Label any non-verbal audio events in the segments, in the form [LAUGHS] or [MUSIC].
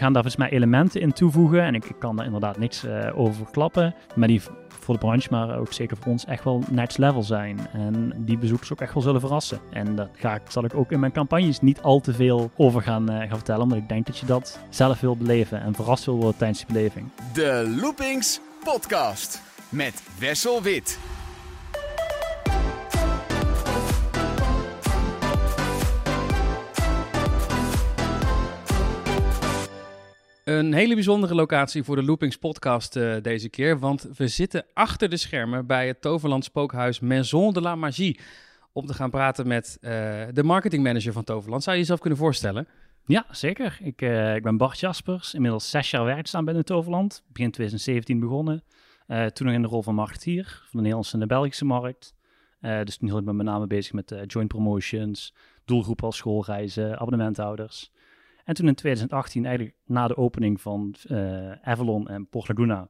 gaan daar volgens mij elementen in toevoegen. En ik, kan daar inderdaad niks uh, over verklappen. Maar die voor de branche, maar ook zeker voor ons, echt wel next level zijn. En die bezoekers ook echt wel zullen verrassen. En daar ga ik, zal ik ook in mijn campagnes niet al te veel over gaan, uh, gaan vertellen. Omdat ik denk dat je dat zelf wil beleven en verrast wil worden tijdens die beleving. De Loopings Podcast met Wessel Wit. Een hele bijzondere locatie voor de Loopings podcast uh, deze keer, want we zitten achter de schermen bij het Toverland Spookhuis Maison de la Magie om te gaan praten met uh, de marketingmanager van Toverland. Zou je jezelf kunnen voorstellen? Ja, zeker. Ik, uh, ik ben Bart Jaspers, inmiddels zes jaar werkzaam binnen Toverland. Begin 2017 begonnen. toen nog in de rol van marketeer van de Nederlandse en de Belgische markt. dus toen hield ik me met name bezig met joint promotions, doelgroepen als schoolreizen, abonnementhouders. En toen in 2018, eigenlijk na de opening van uh, Avalon en Port Laguna,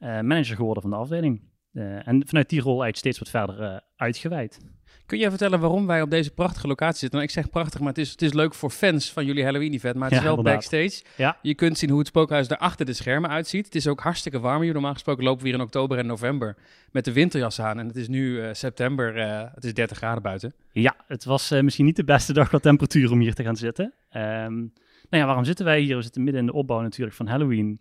uh, manager geworden van de afdeling. Uh, en vanuit die rol eigenlijk steeds wat verder uitgeweid. Kun jij vertellen waarom wij op deze prachtige locatie zitten? Nou, ik zeg prachtig, maar het is, het is leuk voor fans van jullie Halloween-event. Maar het is wel backstage. Ja. Je kunt zien hoe het spookhuis er achter de schermen uitziet. Het is ook hartstikke warm hier. Normaal gesproken lopen we hier in oktober en november met de winterjas aan. En het is nu september, het is 30 graden buiten. Ja, het was misschien niet de beste dag qua temperatuur om hier te gaan zitten. Um, nou ja, waarom zitten wij hier? We zitten midden in de opbouw natuurlijk van Halloween.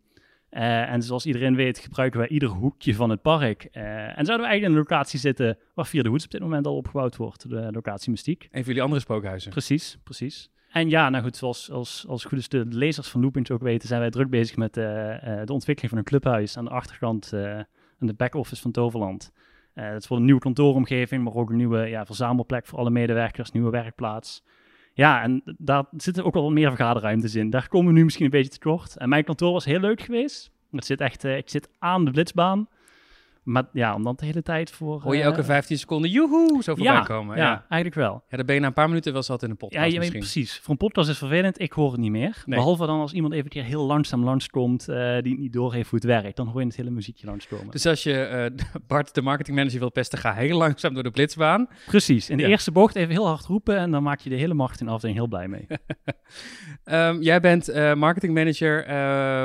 Uh, en zoals iedereen weet gebruiken wij ieder hoekje van het park. Uh, en zouden we eigenlijk in de locatie zitten waar Vier de Hoeds op dit moment al opgebouwd wordt, de locatie Mystiek. Een van jullie andere spookhuizen. Precies, precies. En ja, nou goed, zoals als, als goed is de lezers van Loopings ook weten, zijn wij druk bezig met uh, de ontwikkeling van een clubhuis aan de achterkant en de back-office van Toverland. dat is voor een nieuwe kantooromgeving, maar ook een nieuwe ja, verzamelplek voor alle medewerkers, nieuwe werkplaats. Ja, en daar zitten ook wel wat meer vergaderruimtes in. Daar komen we nu misschien een beetje tekort. En mijn kantoor was heel leuk geweest. Het zit echt, uh, ik zit aan de blitzbaan. Maar ja, om dan de hele tijd voor... Hoor je elke 15 eh, seconden, joehoe, zo voorbij ja, komen. Ja, ja, eigenlijk wel. Ja, dan ben je na een paar minuten wel zat in een podcast ja, precies. Voor een podcast is het vervelend, ik hoor het niet meer. Nee. Behalve dan als iemand even een keer heel langzaam langskomt, uh, die niet doorheeft hoe het werkt. Dan hoor je het hele muziekje langskomen. Dus als je uh, [LAUGHS] Bart, de marketingmanager, wil pesten, ga heel langzaam door de blitzbaan. Precies. In de eerste bocht even heel hard roepen en dan maak je de hele macht in afdeling heel blij mee. um, [LAUGHS] jij bent marketingmanager,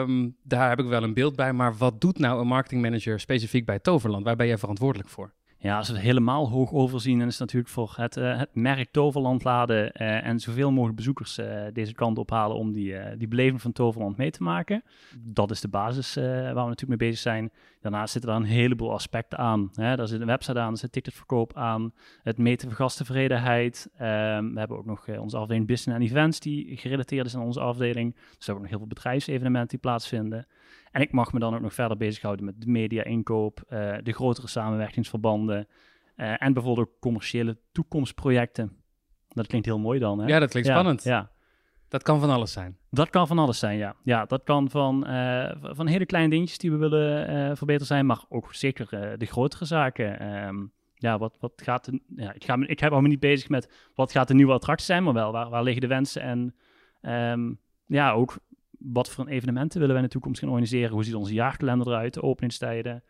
um, daar heb ik wel een beeld bij. Maar wat doet nou een marketingmanager specifiek bij Toverland? Waar ben jij verantwoordelijk voor? Ja, als we het helemaal hoog overzien, dan is het natuurlijk voor het, uh, het merk Toverland laden uh, en zoveel mogelijk bezoekers uh, deze kant ophalen om die, die beleving van Toverland mee te maken. Dat is de basis waar we natuurlijk mee bezig zijn. Daarnaast zitten er een heleboel aspecten aan. Hè. Daar zit een website aan, er zit ticketverkoop aan, het meten van gasttevredenheid. Ehm, we hebben ook nog onze afdeling Business en Events die gerelateerd is aan onze afdeling. Dus hebben ook nog heel veel bedrijfsevenementen die plaatsvinden. En ik mag me dan ook nog verder bezighouden met de media-inkoop, uh, de grotere samenwerkingsverbanden uh, en bijvoorbeeld ook commerciële toekomstprojecten. Dat klinkt heel mooi dan, hè? Ja, dat klinkt ja, spannend. Ja. Dat kan van alles zijn. Dat kan van alles zijn, ja. Ja, dat kan van, uh, van hele kleine dingetjes die we willen verbeteren zijn, maar ook zeker de grotere zaken. Um, ja, wat, wat gaat de, ja, ik, ga me, ik heb me niet bezig met wat gaat de nieuwe attractie zijn, maar wel waar, waar liggen de wensen en um, ja, ook wat voor evenementen willen wij in de toekomst gaan organiseren? Hoe ziet onze jaarkalender eruit? De openingstijden?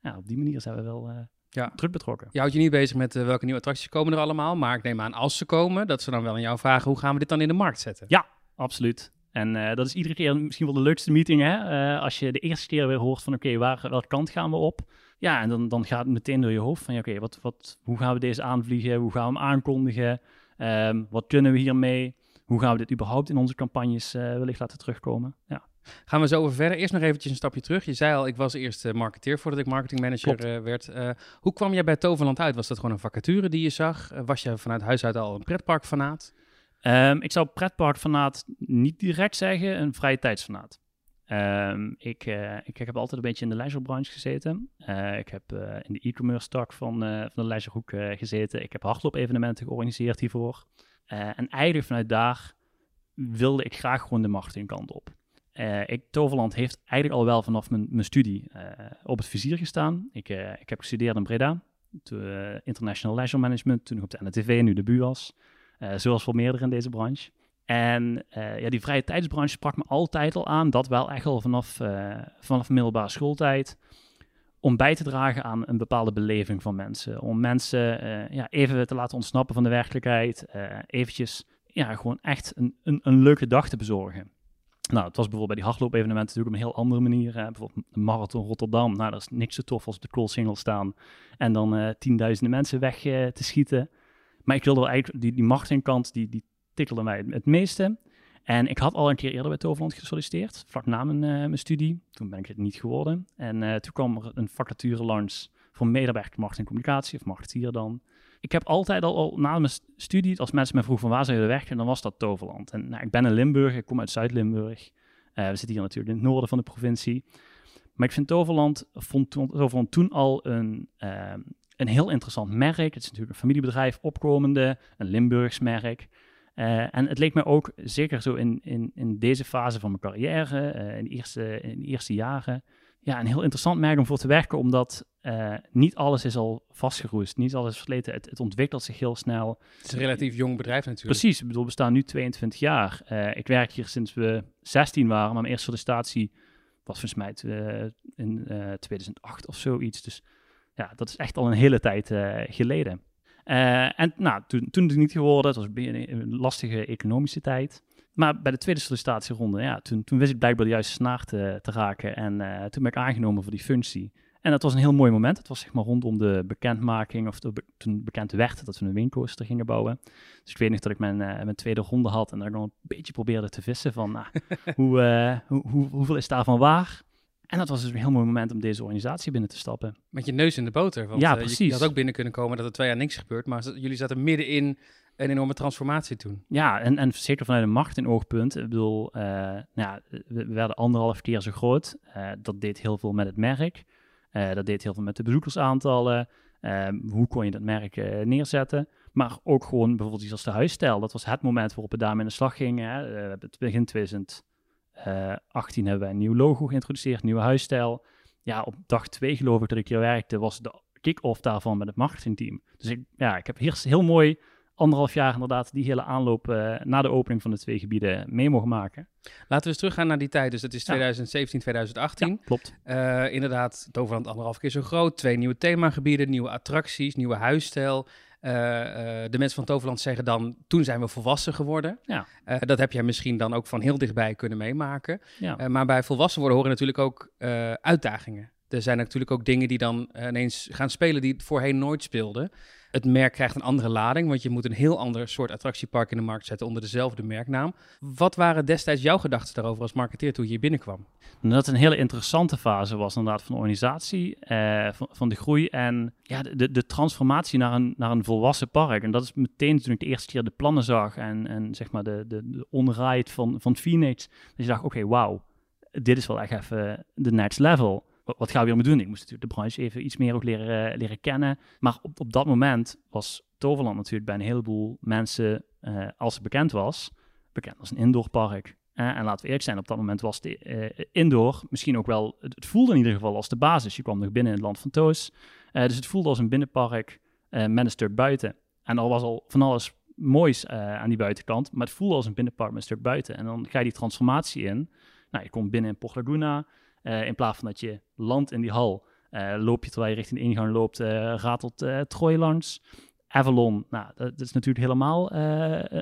Ja, op die manier zijn we wel uh, ja. druk betrokken. Je houdt je niet bezig met uh, welke nieuwe attracties komen er allemaal. Maar ik neem aan, als ze komen, dat ze dan wel aan jou vragen... hoe gaan we dit dan in de markt zetten? Ja, absoluut. En uh, dat is iedere keer misschien wel de leukste meeting, hè? als je de eerste keer weer hoort van... oké, waar welke kant gaan we op? Ja, en dan, dan gaat het meteen door je hoofd van... oké, wat, wat, hoe gaan we deze aanvliegen? Hoe gaan we hem aankondigen? Um, wat kunnen we hiermee? Hoe gaan we dit überhaupt in onze campagnes uh, wellicht laten terugkomen? Ja. Gaan we zo over verder. Eerst nog eventjes een stapje terug. Je zei al, ik was eerst uh, marketeer voordat ik marketingmanager uh, werd. Uh, hoe kwam jij bij Toverland uit? Was dat gewoon een vacature die je zag? was je vanuit huis uit al een pretparkfanaat? Um, ik zou pretparkfanaat niet direct zeggen, een vrije tijdsfanaat. Um, ik, ik, ik, heb altijd een beetje in de leisurebranche gezeten. ik heb in de e-commerce tak van, van de leisurehoek gezeten. Ik heb hardloop-evenementen georganiseerd hiervoor. Uh, en eigenlijk vanuit daar wilde ik graag gewoon de marketingkant op. Uh, ik, Toverland heeft eigenlijk al wel vanaf mijn, mijn studie uh, op het vizier gestaan. Ik, ik heb gestudeerd in Breda, International Leisure Management, toen nog op de NTV, nu de BUAS. zoals voor meerdere in deze branche. En ja, die vrije tijdsbranche sprak me altijd al aan, dat wel echt al vanaf, vanaf middelbare schooltijd om bij te dragen aan een bepaalde beleving van mensen. Om mensen uh, ja, even te laten ontsnappen van de werkelijkheid. Uh, eventjes ja, gewoon echt een, een, een, leuke dag te bezorgen. Nou, het was bijvoorbeeld bij die hardloop-evenementen natuurlijk op een heel andere manier. Bijvoorbeeld de Marathon Rotterdam. Nou, dat is niks zo tof als op de Koolsingel staan en dan eh, tienduizenden mensen weg eh, te schieten. Maar ik wilde wel eigenlijk, die, die marketingkant, die, die tikkelde mij het, het meeste. En ik had al een keer eerder bij Toverland gesolliciteerd, vlak na mijn, eh, mijn studie. Toen ben ik het niet geworden. En eh, toen kwam er een vacature langs voor medewerker marketing en communicatie, of marketeer dan. Ik heb altijd al, al na mijn st- studie, als mensen me vroegen van waar zou je werken, dan was dat Toverland. En nou, ik ben in Limburg, ik kom uit Zuid-Limburg. Eh, we zitten hier natuurlijk in het noorden van de provincie. Maar ik vind Toverland, vond Toverland toen al een, eh, een heel interessant merk. Het is natuurlijk een familiebedrijf, opkomende, een Limburgs merk. Eh, en het leek me ook, zeker zo in, in, in deze fase van mijn carrière, eh, in, de eerste, in de eerste jaren, ja, een heel interessant merk om voor te werken, omdat eh, niet alles is al vastgeroest, niet alles is versleten. Het, het ontwikkelt zich heel snel. Het is een relatief jong bedrijf natuurlijk. Precies, ik bedoel, we staan nu 22 jaar. Ik werk hier sinds we 16 waren, maar mijn eerste sollicitatie was volgens mij in eh, 2008 of zoiets. Dus ja, dat is echt al een hele tijd geleden. Eh, en nou, toen, toen het niet geworden, het was een, een lastige economische tijd. Maar bij de tweede sollicitatieronde, ja, toen, toen wist ik blijkbaar de juiste snaar te, te raken. En eh, toen ben ik aangenomen voor die functie. En dat was een heel mooi moment. Het was zeg maar rondom de bekendmaking, of de toen bekend werd dat we een windcoaster gingen bouwen. Dus ik weet nog dat ik mijn, eh, mijn tweede ronde had en daar nog een beetje probeerde te vissen van, nou, [LAUGHS] hoe, hoe, hoe, hoeveel is daarvan waar? En dat was dus een heel mooi moment om deze organisatie binnen te stappen. Met je neus in de boter. Want, Ja, eh, je- Je, precies. had ook binnen kunnen komen dat er twee jaar niks gebeurt. Maar jullie zaten midden in een enorme transformatie toen. Ja, en, en zeker vanuit een marketingoogpunt. Ik bedoel, eh, nou ja, we, we werden anderhalf keer zo groot. Eh, dat deed heel veel met het merk. Dat deed heel veel met de bezoekersaantallen. Ehm, hoe kon je dat merk neerzetten? Maar ook gewoon bijvoorbeeld iets als de huisstijl. Dat was het moment waarop we daarmee in de slag gingen. Hè. We hebben het begin 2018 hebben wij een nieuw logo geïntroduceerd, nieuwe huisstijl. Ja, op dag twee geloof ik dat ik hier werkte, was de kick-off daarvan met het marketingteam. Dus ik, ja, ik heb hier heel mooi anderhalf jaar inderdaad die hele aanloop eh, na de opening van de twee gebieden mee mogen maken. Laten we eens teruggaan naar die tijd. Dus dat is Ja. 2017, 2018. Ja, klopt. Eh, inderdaad, Toverland anderhalf keer zo groot. Twee nieuwe themagebieden, nieuwe attracties, nieuwe huisstijl. Eh, eh, de mensen van Toverland zeggen dan, toen zijn we volwassen geworden. Ja. Eh, dat heb jij misschien dan ook van heel dichtbij kunnen meemaken. Ja. Maar bij volwassen worden horen natuurlijk ook uitdagingen. Er zijn natuurlijk ook dingen die dan eh, ineens gaan spelen die voorheen nooit speelden. Het merk krijgt een andere lading, want je moet een heel ander soort attractiepark in de markt zetten onder dezelfde merknaam. Wat waren destijds jouw gedachten daarover als marketeer toen je hier binnenkwam? En dat het een hele interessante fase was inderdaad van de organisatie, eh, van, de groei en ja, de, de, de transformatie naar een, naar een volwassen park. En dat is meteen toen ik de eerste keer de plannen zag en, en zeg maar de, de, de onride van, van Phoenix. Dat je dacht, oké, wauw, dit is wel echt even de next level. Wat, gaan we hiermee doen? Ik moest natuurlijk de branche even iets meer ook leren, leren kennen. Maar op, op dat moment was Toverland natuurlijk bij een heleboel mensen, eh, als het bekend was, bekend als een indoorpark. Eh, en laten we eerlijk zijn, op dat moment was de eh, indoor misschien ook wel, het, voelde in ieder geval als de basis. Je kwam nog binnen in het land van Toos. Eh, dus het voelde als een binnenpark eh, met een stuk buiten. En er was al van alles moois eh, aan die buitenkant, maar het voelde als een binnenpark met een stuk buiten. En dan ga je die transformatie in. Nou, je komt binnen in Port Laguna. Eh, in plaats van dat je landt in die hal, eh, loop je terwijl je richting de ingang loopt, eh, ratelt Troy langs. Avalon, nou, dat, is natuurlijk helemaal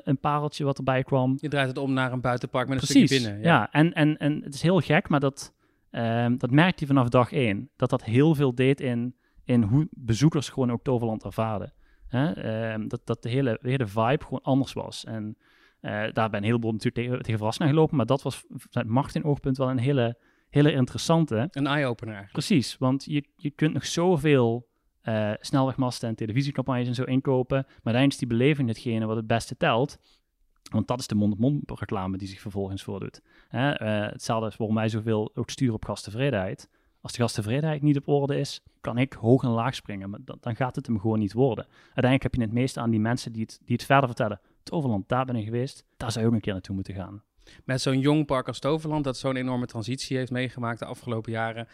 een pareltje wat erbij kwam. Je draait het om naar een buitenpark met een Precies, stukje binnen. ja. En, en, en het is heel gek, maar dat, ehm, dat merkte je vanaf dag één. Dat dat heel veel deed in, in hoe bezoekers gewoon ook Toverland ervaren. Hè? Ehm, dat, dat de hele, de hele vibe gewoon anders was. En eh, daar ben een heleboel natuurlijk tegen, tegen verrast naar gelopen, maar dat was vanuit marketingoogpunt wel een hele, hele interessante. Een eye-opener. Precies, want je, je kunt nog zoveel eh snelwegmasten en televisiecampagnes en zo inkopen, maar uiteindelijk is die beleving hetgene wat het beste telt. Want dat is de mond-op-mond reclame die zich vervolgens voordoet. Hè? eh, hetzelfde is waarom wij zoveel ook sturen op gasttevredenheid. Als de gasttevredenheid niet op orde is, kan ik hoog en laag springen, maar dan, dan gaat het hem gewoon niet worden. Uiteindelijk heb je het meeste aan die mensen die het, die het verder vertellen. Toverland, daar ben ik geweest, daar zou je ook een keer naartoe moeten gaan. Met zo'n jong park als Toverland, dat zo'n enorme transitie heeft meegemaakt de afgelopen jaren,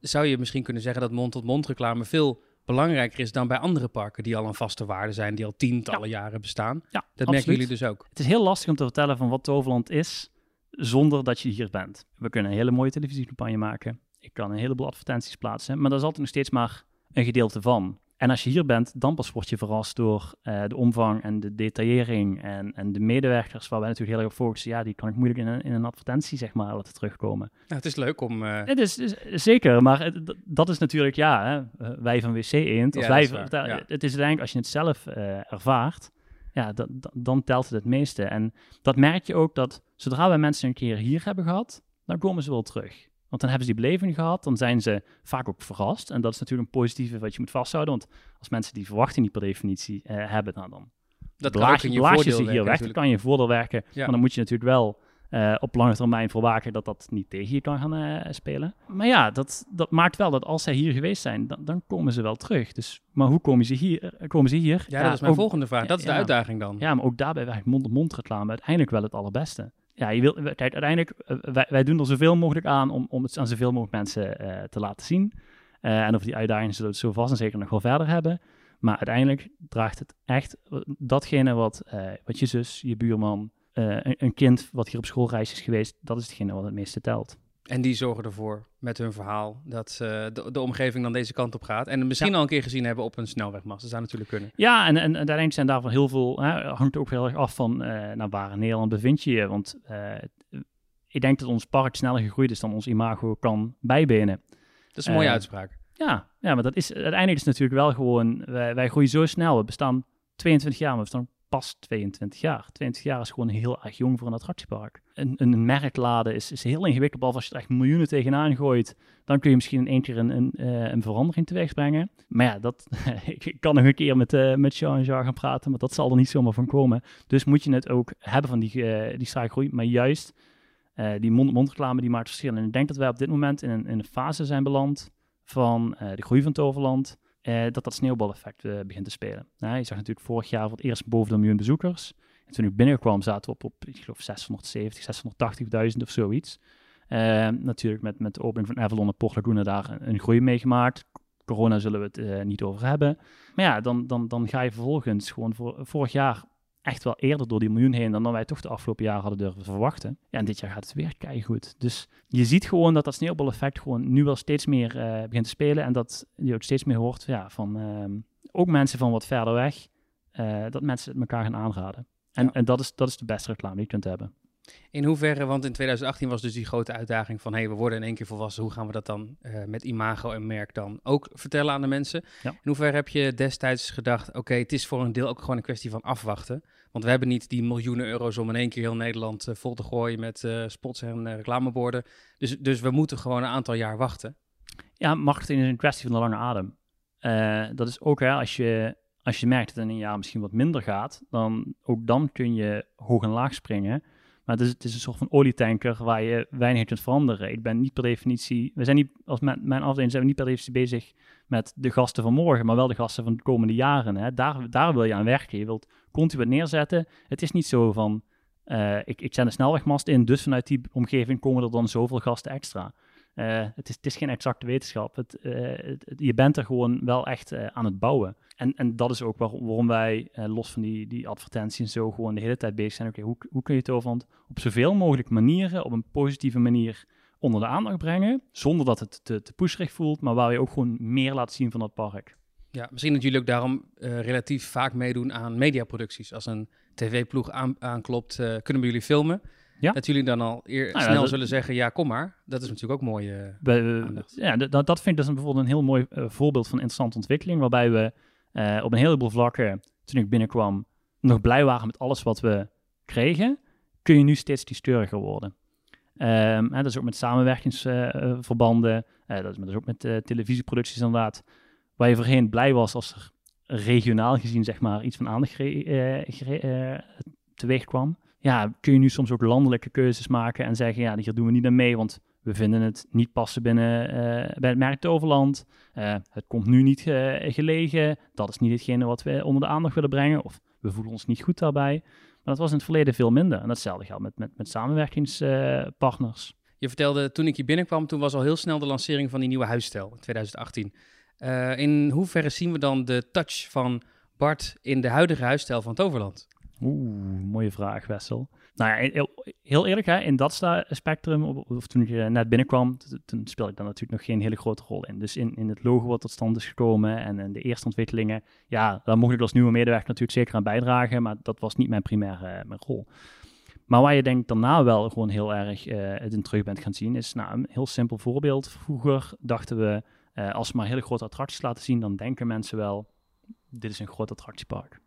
zou je misschien kunnen zeggen dat mond-tot-mond reclame veel belangrijker is dan bij andere parken die al een vaste waarde zijn, die al tientallen jaren bestaan. Ja, Dat merken jullie dus ook. Het is heel lastig om te vertellen van wat Toverland is, zonder dat je hier bent. We kunnen een hele mooie televisiecampagne maken. Ik kan een heleboel advertenties plaatsen, maar dat is altijd nog steeds maar een gedeelte van. En als je hier bent, dan pas word je verrast door eh, de omvang en de detaillering en, en de medewerkers, waar wij natuurlijk heel erg op focussen. Ja, die kan ik moeilijk in een, in een advertentie, zeg maar, laten terugkomen. Nou, het is leuk om... Uh... Het is, is, zeker, maar het, dat is natuurlijk, ja, hè, eh, wij van WC Eend, als Ja, wij, ja. het is uiteindelijk als je het zelf eh, ervaart, ja, dan telt het het meeste. En dat merk je ook dat zodra we mensen een keer hier hebben gehad, dan komen ze wel terug. Want dan hebben ze die beleving gehad, dan zijn ze vaak ook verrast. En dat is natuurlijk een positieve wat je moet vasthouden. Want als mensen die verwachting niet per definitie eh, hebben, nou dan Dat je, je ze hier werken weg. Dan kan je voordeel werken. Ja. Maar dan moet je natuurlijk wel eh, op lange termijn voor waken dat dat niet tegen je kan gaan eh, spelen. Maar ja, dat, dat maakt wel dat als zij hier geweest zijn, dan, dan komen ze wel terug. Dus, maar hoe komen ze hier? Komen ze hier? Ja, dat is mijn ook- volgende vraag. Dat is de uitdaging dan. Ja, maar ook daarbij werkt mond-op-mond reclame uiteindelijk wel het allerbeste. Ja, je wil, kijk, uiteindelijk, eh, wij, wij doen er zoveel mogelijk aan om, om het aan zoveel mogelijk mensen eh, te laten zien. Eh, en over die uitdagingen zullen we het zo vast en zeker nog wel verder hebben. Maar uiteindelijk draagt het echt datgene wat, wat je zus, je buurman, een, een kind wat hier op schoolreis is geweest, dat is hetgene wat het meeste telt. En die zorgen ervoor met hun verhaal dat eh, de, de omgeving dan deze kant op gaat. En misschien al een keer gezien hebben op een snelwegmast. Dat zou natuurlijk kunnen. Ja, en, en, en uiteindelijk zijn daarvan heel veel, hè, hangt ook heel erg af van eh naar waar in Nederland bevind je je. Want eh, ik denk dat ons park sneller gegroeid is dan ons imago kan bijbenen. Dat is een mooie uitspraak. Ja, ja, maar dat is uiteindelijk is het natuurlijk wel gewoon, wij, wij groeien zo snel. We bestaan 22 jaar, maar we bestaan pas 22 jaar. 22 jaar is gewoon heel erg jong voor een attractiepark. Een, een is, is heel ingewikkeld, als je er echt miljoenen tegenaan gooit. Dan kun je misschien in één keer een, een, eh, een verandering teweeg brengen. Maar ja, dat, [LAUGHS] ik kan nog een keer met, eh met Jean en Jean gaan praten, maar dat zal er niet zomaar van komen. Dus moet je het ook hebben van die, eh die groei, maar juist die mond-mond reclame die maakt verschil. En ik denk dat wij op dit moment in een, in een fase zijn beland van de groei van Toverland, eh, dat dat sneeuwbaleffect eh, begint te spelen. Je zag natuurlijk vorig jaar voor het eerst boven de miljoen bezoekers. En toen ik binnenkwam zaten we op, op ik geloof 670, 680.000 of zoiets. Eh, natuurlijk met, met de opening van Avalon en Port Laguna daar een, een groei meegemaakt. Corona zullen we het eh, niet over hebben. Maar ja, dan, dan, dan ga je vervolgens gewoon voor, vorig jaar echt wel eerder door die miljoen heen dan, dan wij toch de afgelopen jaren hadden durven verwachten. Ja, en dit jaar gaat het weer goed. Dus je ziet gewoon dat dat sneeuwbaleffect gewoon nu wel steeds meer eh, begint te spelen. En dat je ook steeds meer hoort ja, van ehm, ook mensen van wat verder weg, eh, dat mensen het elkaar gaan aanraden. En, Ja. en dat, is, dat is de beste reclame die je kunt hebben. In hoeverre, want in 2018 was dus die grote uitdaging van... hé, hey, we worden in één keer volwassen. Hoe gaan we dat dan eh, met imago en merk dan ook vertellen aan de mensen? Ja. In hoeverre heb je destijds gedacht... oké, het is voor een deel ook gewoon een kwestie van afwachten. Want we hebben niet die miljoenen euro's om in één keer heel Nederland eh, vol te gooien... met eh, spots en eh, reclameborden. Dus, dus we moeten gewoon een aantal jaar wachten. Ja, marketing is een kwestie van de lange adem. Dat is ook hè, als je, als je merkt dat het in een jaar misschien wat minder gaat, dan ook dan kun je hoog en laag springen. Maar het is, het een soort van olietanker waar je weinig in kunt veranderen. Ik ben niet per definitie, we zijn niet, als mijn, mijn afdeling zijn we niet per definitie bezig met de gasten van morgen, maar wel de gasten van de komende jaren. Hè. Daar, daar wil je aan werken. Je wilt continu wat neerzetten. Het is niet zo van, eh, ik, ik zet een snelwegmast in, dus vanuit die omgeving komen er dan zoveel gasten extra. Eh, het, is, het is geen exacte wetenschap. Het, eh, het- het- je bent er gewoon wel echt eh, aan het bouwen. En, en dat is ook waar- waarom wij, los van die, die advertenties en zo, gewoon de hele tijd bezig zijn. Hoe, hoe kun je Toverland op zoveel mogelijk manieren, op een positieve manier onder de aandacht brengen, zonder dat het te, te voelt, maar waar je ook gewoon meer laat zien van dat park. Ja, misschien dat jullie ook daarom relatief vaak meedoen aan mediaproducties. Als een tv-ploeg aan, aanklopt, kunnen we jullie filmen? Ja. Dat jullie dan al eer, ja, snel dat- zullen zeggen, ja, kom maar. Dat is natuurlijk ook mooi. eh, We- Aandacht. ja, dat, dat vind ik dus een, bijvoorbeeld een heel mooi eh, voorbeeld van interessante ontwikkeling, waarbij we eh, op een heleboel vlakken, toen ik binnenkwam, nog blij waren met alles wat we kregen, kun je nu steeds steuriger worden. Ehm, dat is ook met samenwerkingsverbanden, eh, dat, is, is ook met eh, televisieproducties inderdaad, waar je voorheen blij was als er regionaal gezien zeg maar iets van aandacht eh, eh, teweeg kwam. Ja, kun je nu soms ook landelijke keuzes maken en zeggen, ja, hier doen we niet aan mee, want we vinden het niet passen binnen eh, bij het merk Toverland. Eh, het komt nu niet eh, gelegen. Dat is niet hetgene wat we onder de aandacht willen brengen. Of we voelen ons niet goed daarbij. Maar dat was in het verleden veel minder. En datzelfde geldt met, met, met samenwerkingspartners. Je vertelde, toen ik hier binnenkwam, toen was al heel snel de lancering van die nieuwe huisstijl in 2018. Eh, in hoeverre zien we dan de touch van Bart in de huidige huisstijl van Toverland? Oeh, mooie vraag, Wessel. Nou ja, in, heel eerlijk, hè, in dat spectrum, of, toen eh, net binnenkwam, toen speelde ik daar natuurlijk nog geen hele grote rol in. Dus in, in het logo wat tot stand is gekomen en, en de eerste ontwikkelingen, ja, daar mocht ik als nieuwe medewerker natuurlijk zeker aan bijdragen, maar dat was niet mijn primaire eh, mijn rol. Maar waar je denk daarna wel gewoon heel erg eh, het in terug bent gaan zien, is nou, een heel simpel voorbeeld. Vroeger dachten we, eh, als we maar hele grote attracties laten zien, dan denken mensen wel, dit is een groot attractiepark.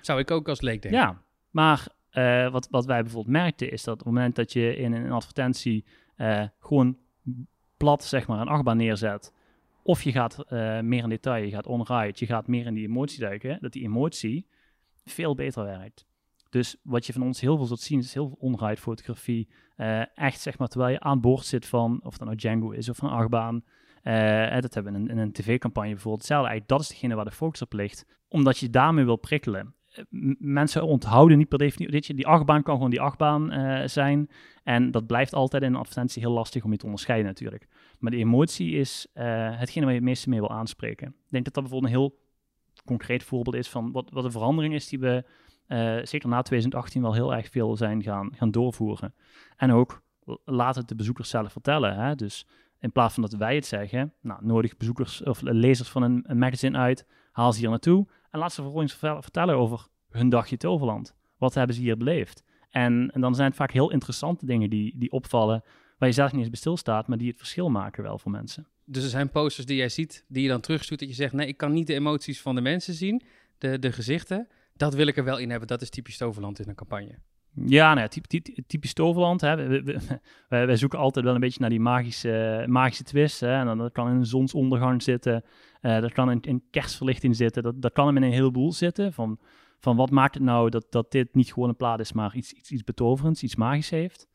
Zou ik ook als leek denken. Ja, maar eh, wat, wat wij bijvoorbeeld merkten is dat op het moment dat je in een advertentie eh, gewoon plat zeg maar een achtbaan neerzet, of je gaat eh, meer in detail, je gaat on-ride, je gaat meer in die emotie duiken, dat die emotie veel beter werkt. Dus wat je van ons heel veel zult zien, is heel veel on-ride fotografie. Echt zeg maar, terwijl je aan boord zit van, of dat nou Django is of een achtbaan. Dat hebben we in, in een tv-campagne bijvoorbeeld. Hetzelfde, eigenlijk, dat is degene waar de focus op ligt. Omdat je daarmee wil prikkelen. Mensen onthouden niet per definitie, die achtbaan kan gewoon die achtbaan eh, zijn. En dat blijft altijd in een advertentie heel lastig om je te onderscheiden natuurlijk. Maar de emotie is eh, hetgene waar je het meeste mee wil aanspreken. Ik denk dat dat bijvoorbeeld een heel concreet voorbeeld is van wat, wat de verandering is die we eh, zeker na 2018 wel heel erg veel zijn gaan, gaan doorvoeren. En ook laat het de bezoekers zelf vertellen. Hè? Dus in plaats van dat wij het zeggen, nou, nodig bezoekers of lezers van een, een magazine uit, haal ze hier naartoe en laat ze vervolgens vertel- vertellen over hun dagje Toverland. Wat hebben ze hier beleefd? En, en dan zijn het vaak heel interessante dingen die, die opvallen, waar je zelf niet eens bij stilstaat, maar die het verschil maken wel voor mensen. Dus er zijn posters die jij ziet, die je dan terugstuurt, dat je zegt, nee, ik kan niet de emoties van de mensen zien, de, de gezichten. Dat wil ik er wel in hebben. Dat is typisch Toverland in een campagne. Ja, nou ja, typ- typ- typisch Toverland. Hè. We- we- [LAUGHS] Wij, zoeken altijd wel een beetje naar die magische, magische twist. Hè. En dat kan in een zonsondergang zitten. eh, dat kan in, in kerstverlichting zitten. Dat, dat kan hem in een heleboel zitten. Van, van wat maakt het nou dat, dat dit niet gewoon een plaat is, maar iets, iets, iets betoverends, iets magisch heeft.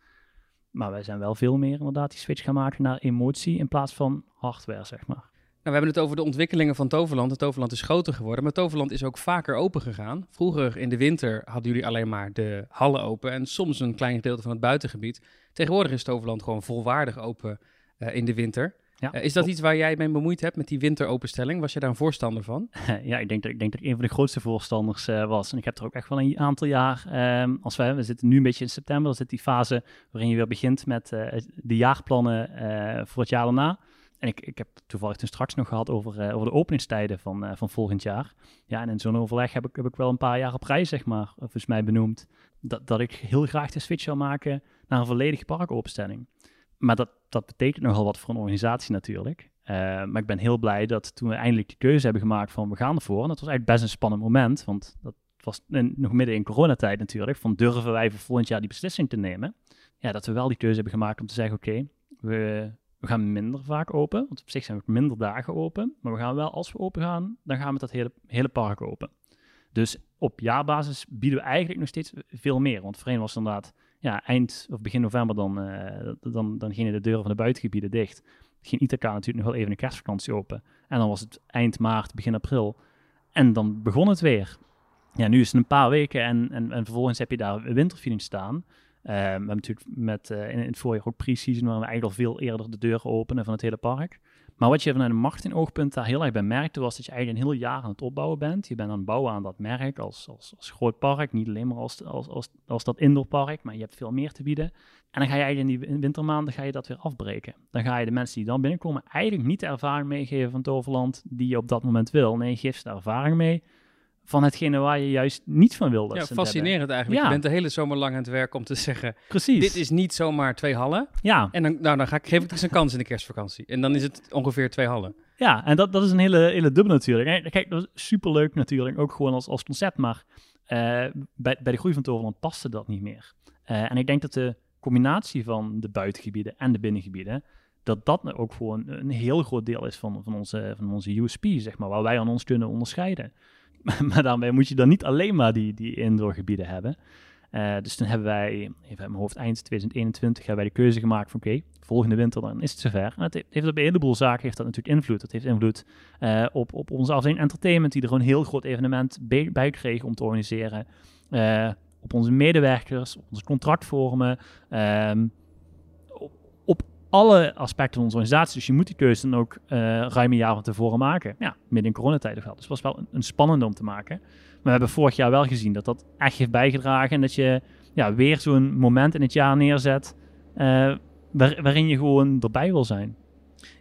Maar wij zijn wel veel meer inderdaad die switch gaan maken naar emotie in plaats van hardware, zeg maar. Nou, we hebben het over de ontwikkelingen van Toverland. Het Toverland is groter geworden, maar Toverland is ook vaker open gegaan. Vroeger in de winter hadden jullie alleen maar de hallen open en soms een klein gedeelte van het buitengebied. Tegenwoordig is Toverland gewoon volwaardig open eh, in de winter. Ja. Eh, is dat iets waar jij mee bemoeid hebt met die winteropenstelling? Was je daar een voorstander van? [LAUGHS] ja, ik denk, dat, ik denk dat ik een van de grootste voorstanders eh, was. En ik heb er ook echt wel een aantal jaar, ehm, als wij, we zitten nu een beetje in september, dan zit die fase waarin je weer begint met de jaarplannen voor het jaar daarna. Ik, ik heb toevallig toen straks nog gehad over, eh, over de openingstijden van, eh, van volgend jaar. Ja, en in zo'n overleg heb ik, heb ik wel een paar jaar op rij, zeg maar, volgens mij benoemd, dat, dat ik heel graag de switch zou maken naar een volledige parkopenstelling. Maar dat, dat betekent nogal wat voor een organisatie natuurlijk. Maar ik ben heel blij dat toen we eindelijk die keuze hebben gemaakt van we gaan ervoor. En dat was eigenlijk best een spannend moment, want dat was nog midden in coronatijd natuurlijk. Van durven wij voor volgend jaar die beslissing te nemen? Ja, dat we wel die keuze hebben gemaakt om te zeggen oké, we, we gaan minder vaak open. Want op zich zijn we minder dagen open. Maar we gaan wel, als we open gaan, dan gaan we dat hele, hele park open. Dus op jaarbasis bieden we eigenlijk nog steeds veel meer. Want voorheen was inderdaad ja, eind of begin november dan, uh, dan, dan gingen de deuren van de buitengebieden dicht. Ging Ithaca natuurlijk nog wel even een kerstvakantie open. En dan was het eind maart, begin april. En dan begon het weer. Ja, nu is het een paar weken en, en, en vervolgens heb je daar winterfeeling staan. Uh, we hebben natuurlijk met, uh, in, in, het voorjaar ook pre-season, eigenlijk al veel eerder de deuren openen van het hele park. Maar wat je vanuit een marketingoogpunt daar heel erg bij merkte, was dat je eigenlijk een heel jaar aan het opbouwen bent. Je bent aan het bouwen aan dat merk als, als, als groot park, niet alleen maar als, als, als, dat indoorpark, maar je hebt veel meer te bieden. En dan ga je eigenlijk in die wintermaanden ga je dat weer afbreken. Dan ga je de mensen die dan binnenkomen eigenlijk niet de ervaring meegeven van Toverland die je op dat moment wil. Nee, je geeft ze de ervaring mee van hetgene waar je juist niet van wil. Dat ja, fascinerend eigenlijk. Ja. Je bent de hele zomer lang aan het werk om te zeggen, Precies. dit is niet zomaar twee hallen. Ja. En dan, nou, dan ga ik, geef ik eens een kans in de kerstvakantie. En dan is het ongeveer twee hallen. Ja, en dat, dat is een hele, hele dubbel natuurlijk. Kijk, dat is superleuk natuurlijk, ook gewoon als, als concept, maar uh, bij, bij de groei van Toverland paste dat niet meer. Uh, en ik denk dat de combinatie van de buitengebieden en de binnengebieden, dat dat ook gewoon een heel groot deel is van, van, onze, van onze USP, zeg maar, waar wij aan ons kunnen onderscheiden. [LAUGHS] maar daarmee moet je dan niet alleen maar die, die indoorgebieden hebben. Uh, dus toen hebben wij, even uit mijn hoofd, eind 2021 hebben wij de keuze gemaakt van oké, volgende winter dan is het zover. En het heeft op een heleboel zaken heeft dat natuurlijk invloed. Dat heeft invloed uh, op, op onze afdeling entertainment, die er een heel groot evenement bij, bij kreeg om te organiseren. Uh, op onze medewerkers, op onze contractvormen, op, alle aspecten van onze organisatie. Dus je moet die keuze dan ook ruim een jaar van tevoren maken. Ja, midden in coronatijd wel. Dus het was wel een, een spannende om te maken. Maar we hebben vorig jaar wel gezien dat dat echt heeft bijgedragen en dat je ja, weer zo'n moment in het jaar neerzet eh, waar- waarin je gewoon erbij wil zijn.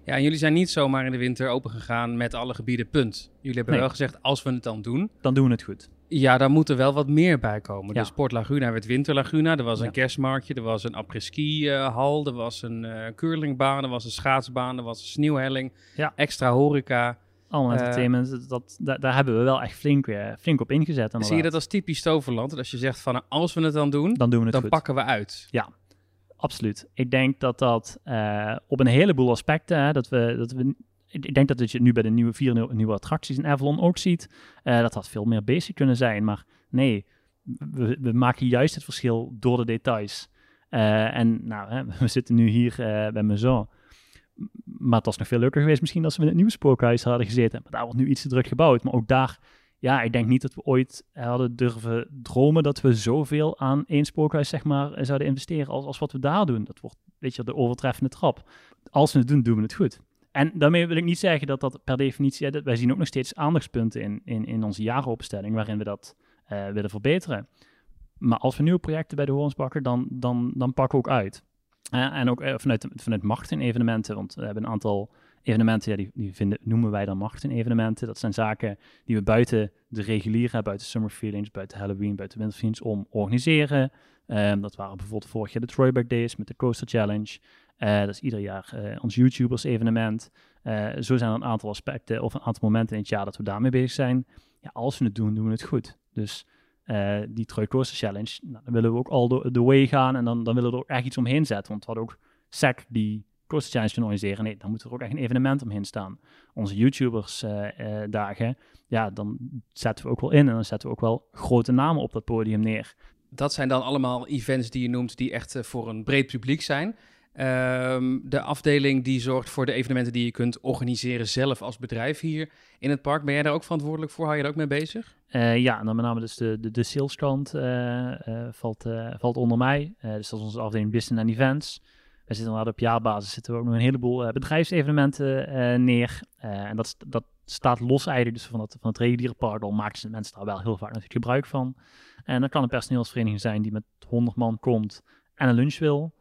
Ja, en jullie zijn niet zomaar in de winter open gegaan met alle gebieden, punt. Jullie hebben Nee. wel gezegd, als we het dan doen, Dan doen we het goed. Ja, dan moet er wel wat meer bij komen. Ja. De Sport Laguna werd Winter Laguna, er was een Ja. kerstmarktje, er was een après-ski eh, hal, er was een eh curlingbaan, er was een schaatsbaan, er was een sneeuwhelling, Ja. extra horeca. Allemaal Eh, entertainment, dat, daar, daar hebben we wel echt flink, weer, flink op ingezet. Zie je inderdaad. dat als typisch Toverland? Dat als je zegt van, als we het dan doen, Dan doen we het dan goed. pakken we uit. Absoluut. Ik denk dat dat op een heleboel aspecten, hè, dat we, dat we, ik denk dat je nu bij de nieuwe vier nieuwe, attracties in Avalon ook ziet, eh, dat dat veel meer basic kunnen zijn. Maar nee, we, we maken juist het verschil door de details. Eh, en nou, hè, [LAUGHS] we zitten nu hier eh, bij Maison. Maar het was nog veel leuker geweest misschien als we in het nieuwe spookhuis hadden gezeten. Maar daar wordt nu iets te druk gebouwd. Maar ook daar, ja, ik denk niet dat we ooit hadden durven dromen dat we zoveel aan één spookhuis, zeg maar, zouden investeren als, als wat we daar doen. Dat wordt, weet je, de overtreffende trap. Als we het doen, doen we het goed. En daarmee wil ik niet zeggen dat dat per definitie, dat- wij zien ook nog steeds aandachtspunten in, in, in onze jaaropenstelling waarin we dat eh, willen verbeteren. Maar als we nieuwe projecten bij de Horens pakken, dan, dan, dan pakken we ook uit. Eh, en ook eh, vanuit, vanuit marketing-evenementen, want we hebben een aantal evenementen, ja, die, die vinden, noemen wij dan marketing-evenementen. Dat zijn zaken die we buiten de reguliere, buiten Summer Feelings, buiten Halloween, buiten Winter om organiseren. Ehm, dat waren bijvoorbeeld vorig jaar de Troyback Days met de Coaster Challenge. Eh, dat is ieder jaar eh, ons YouTubers-evenement. Eh, zo zijn er een aantal aspecten of een aantal momenten in het jaar dat we daarmee bezig zijn. Ja, als we het doen, doen we het goed. Dus die Troy Coaster Challenge, nou, dan willen we ook al de, way gaan en dan, dan willen we er ook echt iets omheen zetten. Want we hadden ook SEC die Coaster Challenge kunnen organiseren. Nee, dan moet er ook echt een evenement omheen staan. Onze YouTubers eh, eh, dagen, ja, dan zetten we ook wel in en dan zetten we ook wel grote namen op dat podium neer. Dat zijn dan allemaal events die je noemt die echt voor een breed publiek zijn. Ehm, de afdeling die zorgt voor de evenementen die je kunt organiseren zelf als bedrijf hier in het park. Ben jij daar ook verantwoordelijk voor? Hou je daar ook mee bezig? Eh, ja, dan met name dus de, de, de saleskant eh, eh, valt, valt onder mij. Dus dat is onze afdeling Business and Events. We zitten inderdaad op jaarbasis zitten we ook nog een heleboel bedrijfsevenementen neer. En dat, dat staat los eigenlijk dus van het, van het reguliere park. Al maken ze mensen daar wel heel vaak natuurlijk gebruik van. En dat kan een personeelsvereniging zijn die met 100 man komt en een lunch wil.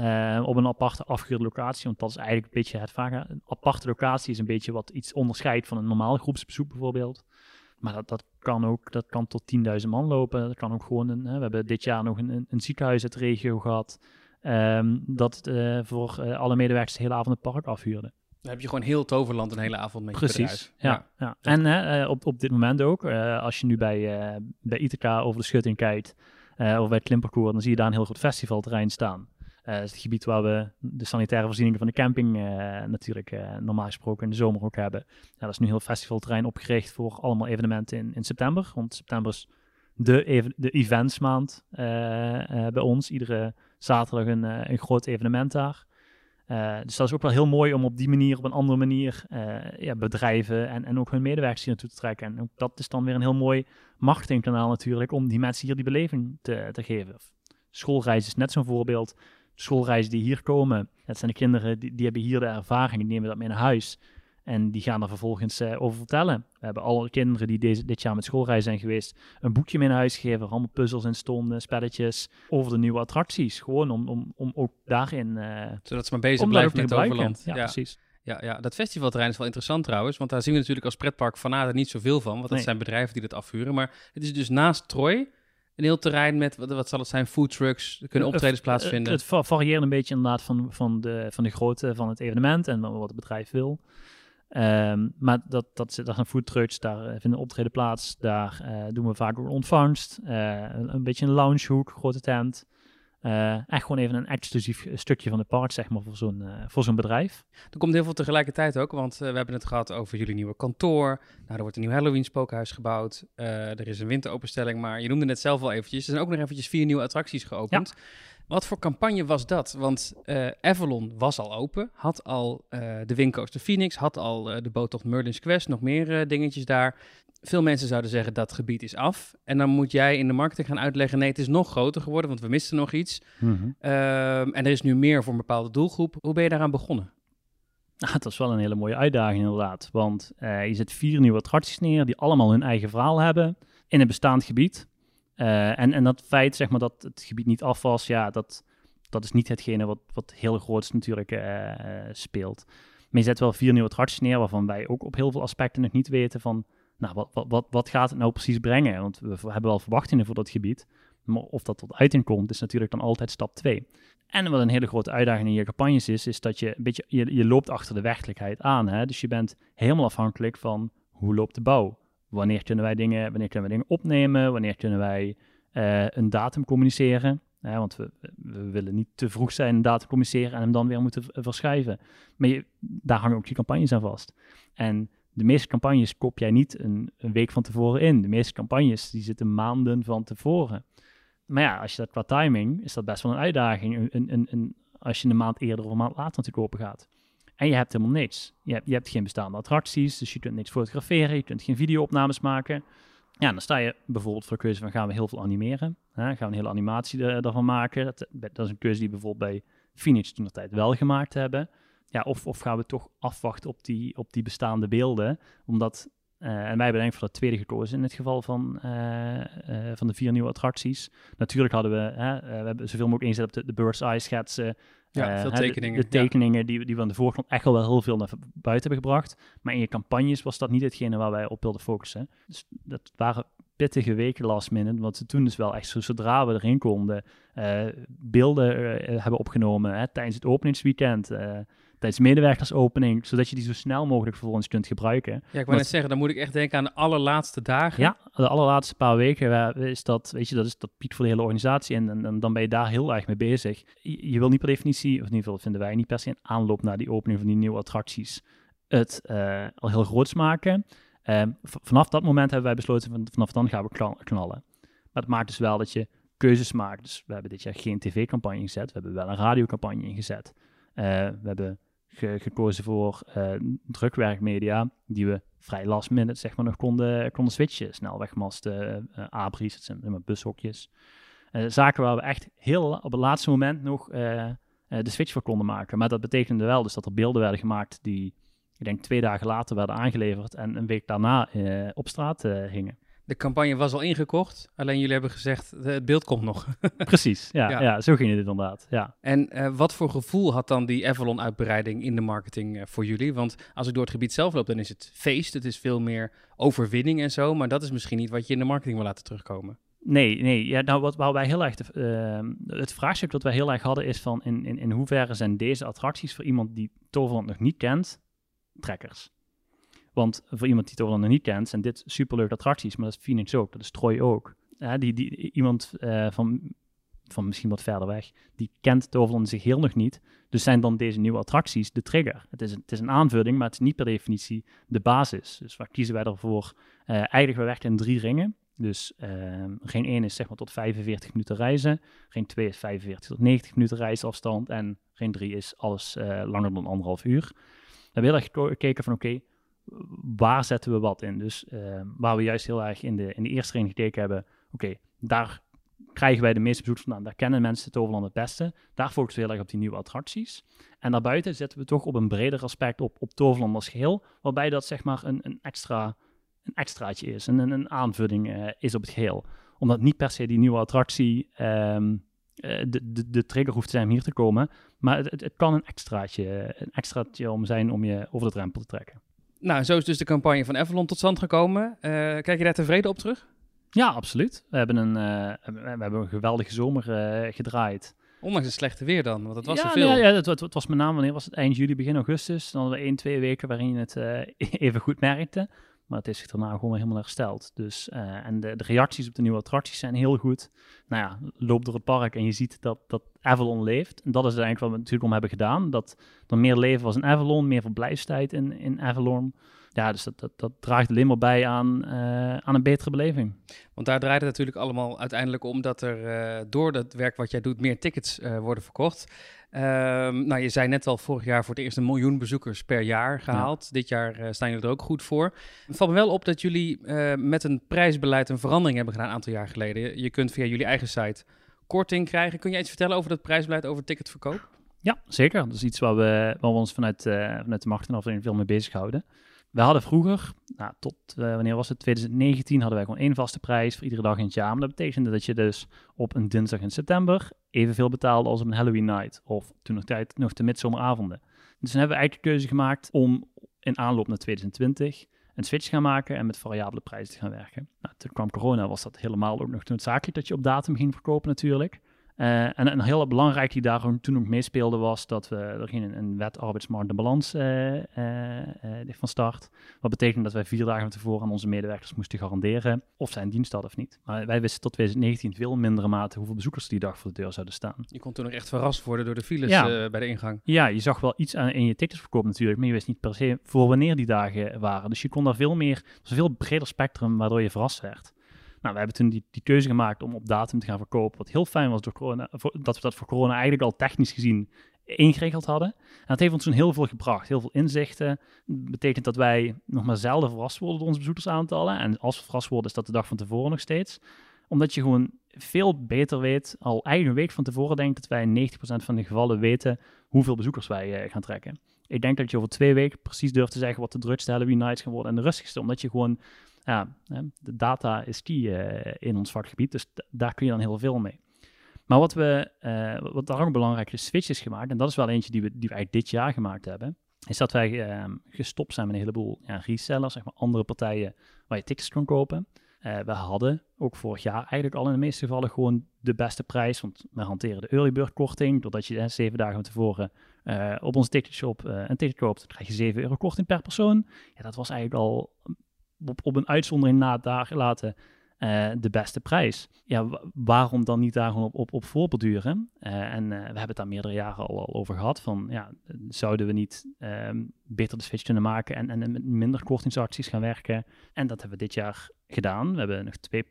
Eh, op een aparte afgehuurde locatie. Want dat is eigenlijk een beetje het vaak. Een aparte locatie is een beetje wat iets onderscheidt van een normaal groepsbezoek bijvoorbeeld. Maar dat, dat kan ook dat kan tot 10.000 man lopen. Dat kan ook gewoon een. Hè, we hebben dit jaar nog een, een, ziekenhuis uit de regio gehad. ehm, dat eh, voor eh, alle medewerkers de hele avond het park afhuurde. Dan heb je gewoon heel Toverland een hele avond met je Precies. bedrijf. Ja, ja. En hè, eh, op, op dit moment ook. als je nu bij, bij Ithaca over de schutting kijkt. of bij het Klimperkoer. Dan zie je daar een heel groot festivalterrein staan. Eh, het gebied waar we de sanitaire voorzieningen van de camping eh, natuurlijk eh, normaal gesproken in de zomer ook hebben. Ja, dat is nu heel festivalterrein opgericht voor allemaal evenementen in, in september. Want september is de, even, de eventsmaand bij ons. Iedere zaterdag een, een groot evenement daar. Dus dat is ook wel heel mooi om op die manier, op een andere manier, ja, bedrijven en, en ook hun medewerkers hier naartoe te trekken. En ook dat is dan weer een heel mooi marketingkanaal natuurlijk, om die mensen hier die beleving te, te geven. Schoolreis is net zo'n voorbeeld. Schoolreizen die hier komen, dat zijn de kinderen die, die hebben hier de ervaring, die nemen dat mee naar huis. En die gaan er vervolgens eh, over vertellen. We hebben alle kinderen die deze, dit jaar met schoolreis zijn geweest, een boekje mee naar huis gegeven. waar Allemaal puzzels in stonden, spelletjes over de nieuwe attracties. Gewoon om, om, om ook daarin eh Zodat ze maar bezig blijven met gebruiken. Toverland. Ja, Ja, precies. ja, ja, dat festivalterrein is wel interessant trouwens. Want daar zien we natuurlijk als pretpark fanaten niet zoveel van. Want dat Nee. zijn bedrijven die dat afhuren. Maar het is dus naast Troy een heel terrein met, wat, wat zal het zijn, foodtrucks. Er kunnen optredens plaatsvinden. Het, va- varieert een beetje inderdaad van, van, de, van de grootte van het evenement en wat het bedrijf wil. Ehm, maar dat, dat, dat zijn foodtrucks, daar eh, vinden optreden plaats. Daar eh, doen we vaak ontvangst. eh, een, een beetje een loungehoek, grote tent. Eh echt gewoon even een exclusief stukje van het park, zeg maar, voor zo'n eh, voor zo'n bedrijf. Er komt heel veel tegelijkertijd ook, want eh, we hebben het gehad over jullie nieuwe kantoor. Nou, er wordt een nieuw Halloween spookhuis gebouwd. Er is een winteropenstelling, maar je noemde net zelf al eventjes. Er zijn ook nog eventjes vier nieuwe attracties geopend. Wat voor campagne was dat? Want Avalon was al open, had al de Windcoaster Phoenix, had al de boottocht Merlin's Quest, nog meer dingetjes daar. Veel mensen zouden zeggen dat gebied is af. En dan moet jij in de marketing gaan uitleggen, nee, het is nog groter geworden, want we misten nog iets. Ehm, en er is nu meer voor een bepaalde doelgroep. Hoe ben je daaraan begonnen? Nou, dat is wel een hele mooie uitdaging inderdaad. Want eh, je zet vier nieuwe attracties neer die allemaal hun eigen verhaal hebben in een bestaand gebied. Eh, en, en dat feit, zeg maar, dat het gebied niet af was, ja, dat, dat is niet hetgene wat, wat heel groot natuurlijk uh, speelt. Maar je zet wel vier nieuwe attracties neer, waarvan wij ook op heel veel aspecten nog niet weten van, nou, wat, wat, wat, wat gaat het nou precies brengen? Want we hebben wel verwachtingen voor dat gebied, maar of dat tot uiting komt, is natuurlijk dan altijd stap 2. En wat een hele grote uitdaging in je campagnes is, is dat je een beetje, je, je loopt achter de werkelijkheid aan. Hè? Dus je bent helemaal afhankelijk van hoe loopt de bouw? Wanneer kunnen wij dingen, wanneer kunnen we dingen opnemen? Wanneer kunnen wij uh, een datum communiceren? Want we, we, willen niet te vroeg zijn een datum communiceren en hem dan weer moeten verschuiven. Maar daar hangen ook je campagnes aan vast. En de meeste campagnes kop jij niet een, een, week van tevoren in. De meeste campagnes die zitten maanden van tevoren. Maar ja, als je dat qua timing, is dat best wel een uitdaging. Een, een, een, als je een maand eerder of een maand later natuurlijk open gaat. En je hebt helemaal niks. Je hebt, je hebt geen bestaande attracties, dus je kunt niks fotograferen, je kunt geen videoopnames maken. Ja, dan sta je bijvoorbeeld voor de keuze van gaan we heel veel animeren. Hè? Gaan we een hele animatie ervan maken. Dat, dat, is een keuze die bijvoorbeeld bij Phoenix toen de tijd wel gemaakt hebben. Ja, of, of gaan we toch afwachten op die, op die bestaande beelden. Omdat, uh, en wij hebben ik voor dat tweede gekozen in het geval van, uh, uh, van de vier nieuwe attracties. Natuurlijk hadden we, we hebben zoveel mogelijk ingezet op de, de bird's eye schetsen. Ja, veel tekeningen. De, tekeningen die, die we aan de voorgrond echt wel heel veel naar buiten hebben gebracht. Maar in je campagnes was dat niet hetgene waar wij op wilden focussen. Dus dat waren pittige weken last minute. Want ze toen dus wel echt zo, zodra we erin konden, beelden hebben opgenomen hè, tijdens het openingsweekend. Tijdens medewerkersopening, zodat je die zo snel mogelijk ons kunt gebruiken. Ja, ik wou net zeggen, dan moet ik echt denken aan de allerlaatste dagen. Ja, de allerlaatste paar weken is dat, weet je, dat is dat piek voor de hele organisatie en, en, dan ben je daar heel erg mee bezig. Je, je, wil niet per definitie, of in ieder geval vinden wij niet per se een aanloop naar die opening van die nieuwe attracties, het uh, al heel groots maken. Um, vanaf dat moment hebben wij besloten, van, vanaf dan gaan we knallen. Maar het maakt dus wel dat je keuzes maakt. Dus we hebben dit jaar geen tv-campagne ingezet, we hebben wel een radiocampagne ingezet. Uh, we hebben gekozen voor uh, drukwerkmedia, die we vrij last minute zeg maar nog konden, konden switchen. Snelwegmasten, uh, abris, het zijn bushokjes. Zaken waar we echt heel op het laatste moment nog de switch voor konden maken. Maar dat betekende wel dus dat er beelden werden gemaakt die, ik denk twee dagen later werden aangeleverd en een week daarna op straat hingen. De campagne was al ingekocht, alleen jullie hebben gezegd, het beeld komt nog. [LAUGHS] Precies, ja, ja. ja. zo ging het inderdaad. Ja. En uh, wat voor gevoel had dan die Avalon-uitbreiding in de marketing uh, voor jullie? Want als ik door het gebied zelf loop, dan is het feest, het is veel meer overwinning en zo, maar dat is misschien niet wat je in de marketing wil laten terugkomen. Nee, nee. Ja, nou, wat, waar wij heel erg de, uh, het vraagstuk dat wij heel erg hadden is van in, in, in hoeverre zijn deze attracties voor iemand die Toverland nog niet kent, trekkers? Want voor iemand die Toverland nog niet kent, zijn dit superleuke attracties. Maar dat is Phoenix ook, dat is Troy ook. Die, die, iemand uh, van, van misschien wat verder weg, die kent Toverland zich heel nog niet. Dus zijn dan deze nieuwe attracties de trigger. Het is, een, het is een aanvulling, maar het is niet per definitie de basis. Dus waar kiezen wij ervoor? Uh, eigenlijk, we werken in drie ringen. Dus uh, ring 1 is zeg maar tot 45 minuten reizen. Ring 2 is 45 tot 90 minuten reisafstand. En ring 3 is alles langer dan anderhalf uur. We hebben heel erg gekeken van oké, waar zetten we wat in? Dus uh, waar we juist heel erg in de, in de eerste ring gekeken hebben, oké, daar krijgen wij de meeste bezoekers vandaan. Daar kennen mensen het Toverland het beste. Daar focussen we heel erg op die nieuwe attracties. En daarbuiten zetten we toch op een breder aspect op, op Toverland als geheel, waarbij dat zeg maar een, een, extra, een extraatje is, een, een, aanvulling uh, is op het geheel. Omdat niet per se die nieuwe attractie um, uh, de, de, de trigger hoeft te zijn om hier te komen, maar het, het, het kan een extraatje, een extraatje om zijn om je over de drempel te trekken. Nou, zo is dus de campagne van Avalon tot stand gekomen. Uh, kijk je daar tevreden op terug? Ja, absoluut. We hebben een, uh, we hebben een geweldige zomer uh, gedraaid. Ondanks het slechte weer dan, want het was ja, zoveel. Ja, ja het, het, het, was met name, wanneer was het? Eind juli, begin augustus. Dan hadden we één, twee weken waarin je het [LAUGHS] even goed merkte. Maar het is zich daarna gewoon helemaal hersteld. Dus, uh, en de, de, reacties op de nieuwe attracties zijn heel goed. Nou ja, loop door het park en je ziet dat, dat Avalon leeft. En dat is eigenlijk wat we natuurlijk om hebben gedaan. Dat er meer leven was in Avalon, meer verblijfstijd in, in Avalon. Ja, dus dat, dat, dat draagt alleen maar bij aan, uh, aan een betere beleving. Want daar draait het natuurlijk allemaal uiteindelijk om dat er uh, door het werk wat jij doet meer tickets worden verkocht. Um, nou, je zei net al, vorig jaar voor het eerst een miljoen bezoekers per jaar gehaald. Ja. Dit jaar staan jullie er ook goed voor. Het valt me wel op dat jullie met een prijsbeleid een verandering hebben gedaan een aantal jaar geleden. Je kunt via jullie eigen site korting krijgen. Kun je iets vertellen over dat prijsbeleid, over ticketverkoop? Ja, zeker. Dat is iets waar we, waar we ons vanuit, vanuit de marketingafdeling veel mee bezighouden. We hadden vroeger, nou, tot uh, wanneer was het? 2019 hadden wij gewoon één vaste prijs voor iedere dag in het jaar. Maar dat betekende dat je dus op een dinsdag in september evenveel betaalde als op een Halloween night. Of toen nog tijd nog de midzomeravonden. Dus toen hebben we eigenlijk de keuze gemaakt om in aanloop naar 2020 een switch gaan maken en met variabele prijzen te gaan werken. Nou, toen kwam corona, was dat helemaal ook nog noodzakelijk dat je op datum ging verkopen natuurlijk. Uh, en een heel belangrijk die daar toen ook meespeelde was dat we, er ging een, een wet arbeidsmarkt en balans uh, uh, van start. Wat betekent dat wij vier dagen van tevoren aan onze medewerkers moesten garanderen of zij een dienst hadden of niet. Maar wij wisten tot 2019 veel mindere mate hoeveel bezoekers die dag voor de deur zouden staan. Je kon toen nog echt verrast worden door de files ja. bij de ingang. Ja, je zag wel iets aan, in je ticketsverkoop natuurlijk, maar je wist niet per se voor wanneer die dagen waren. Dus je kon daar veel meer, was een veel breder spectrum waardoor je verrast werd. Nou, we hebben toen die, die keuze gemaakt om op datum te gaan verkopen. Wat heel fijn was door corona, dat we dat voor corona eigenlijk al technisch gezien ingeregeld hadden. En dat heeft ons toen heel veel gebracht. Heel veel inzichten. Dat betekent dat wij nog maar zelden verrast worden door onze bezoekersaantallen. En als we verrast worden, is dat de dag van tevoren nog steeds. Omdat je gewoon veel beter weet, al een week van tevoren denkt dat wij in 90% van de gevallen weten hoeveel bezoekers wij uh, gaan trekken. Ik denk dat je over twee weken precies durft te zeggen wat de drukste Halloween nights gaan worden en de rustigste. Omdat je gewoon ja, de data is key uh, in ons vakgebied, dus daar kun je dan heel veel mee. Maar wat, we, uh, wat daar ook een belangrijke switch is gemaakt, en dat is wel eentje die we, die we dit jaar gemaakt hebben, is dat wij uh, gestopt zijn met een heleboel ja, resellers, zeg maar andere partijen waar je tickets kon kopen. Uh, we hadden ook vorig jaar eigenlijk al in de meeste gevallen gewoon de beste prijs, want we hanteren de early bird korting, doordat je zeven dagen van tevoren op onze ticketshop een ticket koopt, dan krijg je 7 euro korting per persoon. Ja, dat was eigenlijk al op, op een uitzondering na daar laten uh, de beste prijs. Ja, waarom dan niet daar gewoon op, op, op voorborduren? Uh, en uh, we hebben het daar meerdere jaren al, over gehad. Van, ja, zouden we niet um, beter de switch kunnen maken en, en met minder kortingsacties gaan werken? En dat hebben we dit jaar gedaan. We hebben nog twee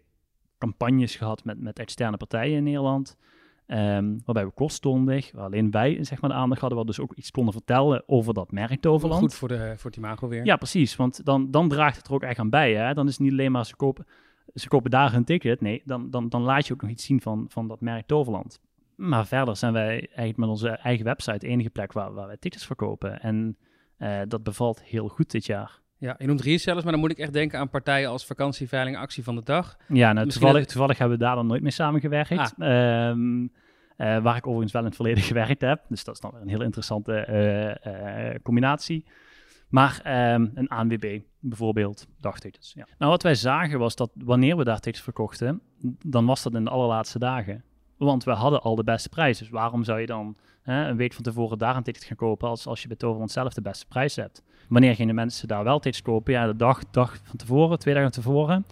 campagnes gehad met, met externe partijen in Nederland. Um, waarbij we kortstondig, waar alleen wij zeg maar, de aandacht hadden, wat dus ook iets konden vertellen over dat merk Toverland. Goed voor, de, voor het imago weer. Ja, precies. Want dan, dan draagt het er ook echt aan bij. Hè? Dan is het niet alleen maar ze kopen, ze kopen daar een ticket. Nee, dan, dan, dan laat je ook nog iets zien van, van dat merk Toverland. Maar verder zijn wij eigenlijk met onze eigen website de enige plek waar, waar wij tickets verkopen. En uh, dat bevalt heel goed dit jaar. Ja, je noemt resellers, maar dan moet ik echt denken aan partijen als vakantieveiling Actie van de Dag. Ja, nou, toevallig, toevallig hebben we daar dan nooit mee samengewerkt. Ah. Um, uh, waar ik overigens wel in het verleden [LAUGHS] gewerkt heb. Dus dat is dan weer een heel interessante uh, uh, combinatie. Maar um, een ANWB bijvoorbeeld, dagtickets. Ja. Nou, wat wij zagen was dat wanneer we daar tickets verkochten, dan was dat in de allerlaatste dagen. Want we hadden al de beste prijs. Dus waarom zou je dan een week van tevoren daar een ticket gaan kopen als, als je bij Toverland zelf de beste prijs hebt? Wanneer gingen de mensen daar wel tickets kopen? Ja, de dag, dag van tevoren, twee dagen van tevoren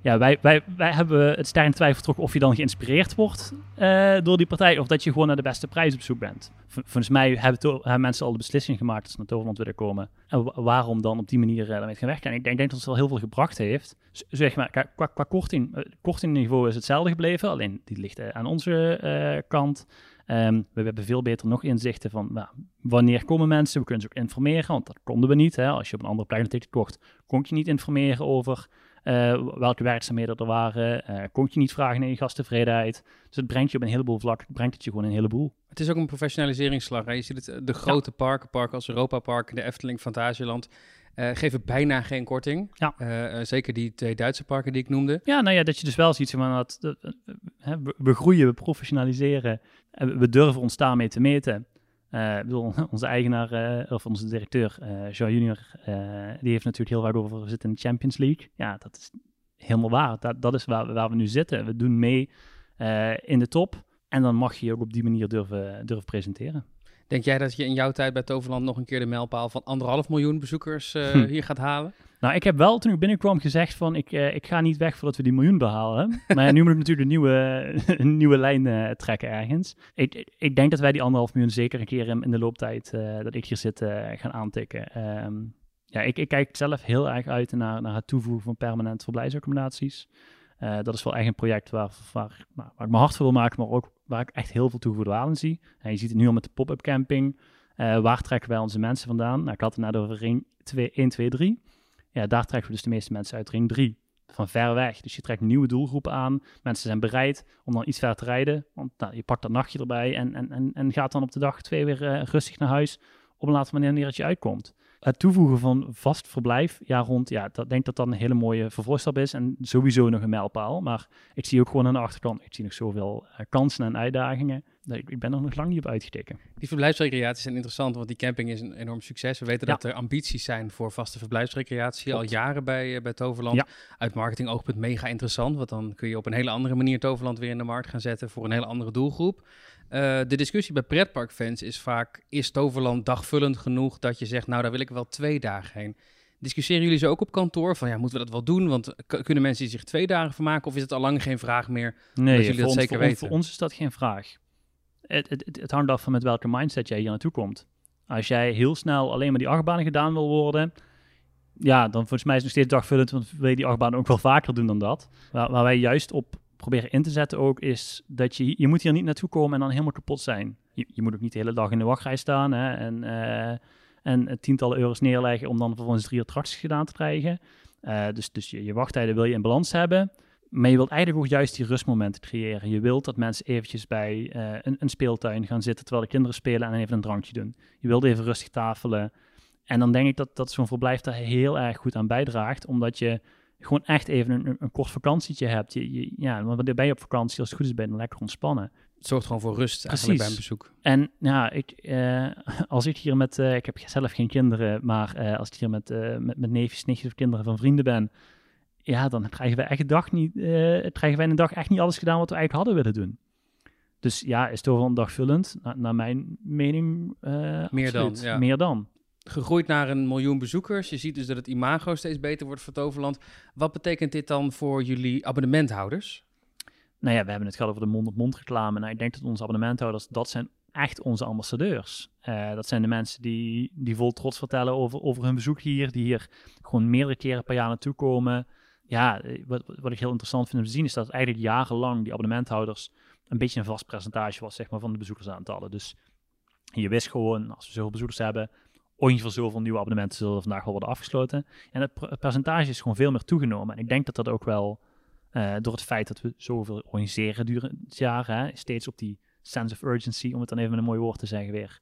ja, wij, wij, wij hebben het sterk twijfel of je dan geïnspireerd wordt uh, door die partij of dat je gewoon naar de beste prijs op zoek bent. Volgens mij hebben, mensen al de beslissing gemaakt dat ze naar Toverland willen komen. En waarom dan op die manier uh, daarmee gaan werken? En ik denk, denk, dat het wel heel veel gebracht heeft. Zeg maar, qua, qua korting, uh, kortingniveau is hetzelfde gebleven, alleen die ligt aan onze kant. Um, we hebben veel beter nog inzichten van nou, wanneer komen mensen. We kunnen ze ook informeren, want dat konden we niet. Hè. Als je op een andere plek een ticket kocht, kon je niet informeren over uh, welke werkzaamheden er waren. Uh, kon je niet vragen naar je gasttevredenheid. Dus het brengt je op een heleboel vlakken, brengt het je gewoon een heleboel. Het is ook een professionaliseringsslag. Hè? Je ziet het, de grote ja. parken, parken als Europa Park, de Efteling, Fantasieland... Uh, geven bijna geen korting. Ja. Uh, zeker die twee Duitse parken die ik noemde. Ja, nou ja, dat je dus wel ziet van dat, dat uh, we groeien, we professionaliseren. En we durven ons daarmee te meten. Uh, bedoel, [LAUGHS] onze eigenaar, of onze directeur, Jean Junior, die heeft natuurlijk heel vaak over, we zitten in de Champions League. Ja, dat is helemaal waar. Dat, dat is waar, waar we nu zitten. We doen mee in de top. En dan mag je je ook op die manier durven, durven presenteren. Denk jij dat je in jouw tijd bij Toverland nog een keer de mijlpaal van anderhalf miljoen bezoekers hm. hier gaat halen? Nou, ik heb wel toen ik binnenkwam gezegd van ik, uh, ik ga niet weg voordat we die miljoen behalen. [LAUGHS] maar nu moet ik natuurlijk een nieuwe, [LAUGHS] een nieuwe lijn uh, trekken ergens. Ik, ik, denk dat wij die anderhalf miljoen zeker een keer in, in de looptijd dat ik hier zit gaan aantikken. Um, ja, ik, ik, kijk zelf heel erg uit naar, naar het toevoegen van permanent verblijfsaccommodaties. Dat is wel echt een project waar, waar, waar ik mijn hart voor wil maken, maar ook waar ik echt heel veel toegevoegde waarde zien. En je ziet het nu al met de pop-up camping. waar trekken wij onze mensen vandaan? Nou, ik had het net over ring 2, 1, 2, 3. Ja, daar trekken we dus de meeste mensen uit ring 3. Van ver weg. Dus je trekt nieuwe doelgroepen aan. Mensen zijn bereid om dan iets verder te rijden. Want nou, je pakt dat nachtje erbij en, en, en, en gaat dan op de dag twee weer uh, rustig naar huis. Op een later manier wanneer je uitkomt. Het toevoegen van vast verblijf jaar rond, ja, dat denk dat dat een hele mooie vervolgstap is en sowieso nog een mijlpaal. Maar ik zie ook gewoon aan de achterkant, ik zie nog zoveel uh, kansen en uitdagingen. Dat ik, ik ben er nog lang niet op uitgekeken. Die verblijfsrecreaties zijn interessant, want die camping is een enorm succes. We weten dat er ambities zijn voor vaste verblijfsrecreatie al jaren bij, uh, bij Toverland. Ja. Uit marketingoogpunt mega interessant, want dan kun je op een hele andere manier Toverland weer in de markt gaan zetten voor een hele andere doelgroep. Uh, de discussie bij pretparkfans is vaak: is Toverland dagvullend genoeg dat je zegt, nou daar wil ik wel twee dagen heen? Discussiëren jullie zo ook op kantoor van ja, moeten we dat wel doen? Want kunnen mensen zich twee dagen vermaken of is het al lang geen vraag meer? Nee, jullie dat zeker voor, weten? voor ons is dat geen vraag. Het, het, het, hangt af van met welke mindset jij hier naartoe komt. Als jij heel snel alleen maar die achtbanen gedaan wil worden, ja, dan volgens mij is het nog steeds dagvullend, want wil je die achtbanen ook wel vaker doen dan dat. Waar, waar wij juist op proberen in te zetten ook, is dat je, je moet hier niet naartoe komen en dan helemaal kapot zijn. Je, je moet ook niet de hele dag in de wachtrij staan hè, en, uh, en tientallen euro's neerleggen om dan vervolgens drie attracties gedaan te krijgen. Uh, dus dus je, je wachttijden wil je in balans hebben. Maar je wilt eigenlijk ook juist die rustmomenten creëren. Je wilt dat mensen eventjes bij een, een, speeltuin gaan zitten terwijl de kinderen spelen en even een drankje doen. Je wilt even rustig tafelen. En dan denk ik dat, dat zo'n verblijf daar heel erg goed aan bijdraagt, omdat je gewoon echt even een, een kort vakantietje hebt. Je, je, ja, want ben je op vakantie, als het goed is, ben je dan lekker ontspannen. Het zorgt gewoon voor rust eigenlijk bij een bezoek. En ja, ik, uh, [LAUGHS] als ik hier met, uh, ik heb zelf geen kinderen, maar uh, als ik hier met, met, met neefjes, nichtjes of kinderen van vrienden ben, ja, dan krijgen we echt een dag niet, krijgen wij een dag echt niet alles gedaan wat we eigenlijk hadden willen doen. Dus ja, is het over een dag vullend? naar mijn mening, meer dan. Ja. Meer dan gegroeid naar een miljoen bezoekers. Je ziet dus dat het imago steeds beter wordt voor Toverland. Wat betekent dit dan voor jullie abonnementhouders? Nou ja, we hebben het gehad over de mond-op-mond reclame. Nou, ik denk dat onze abonnementhouders, dat zijn echt onze ambassadeurs. Uh, dat zijn de mensen die, die vol trots vertellen over, over hun bezoek hier. Die hier gewoon meerdere keren per jaar naartoe komen. Ja, eh, wat, wat ik heel interessant vind om te zien is dat eigenlijk jarenlang die abonnementhouders een beetje een vast percentage was zeg maar, van de bezoekersaantallen. Dus je wist gewoon, als we zoveel bezoekers hebben, ongeveer zoveel nieuwe abonnementen zullen vandaag wel worden afgesloten. En het, percentage is gewoon veel meer toegenomen. En ik denk dat dat ook wel uh, door het feit dat we zoveel organiseren durende het jaar, hè, steeds op die sense of urgency, om het dan even met een mooi woord te zeggen weer,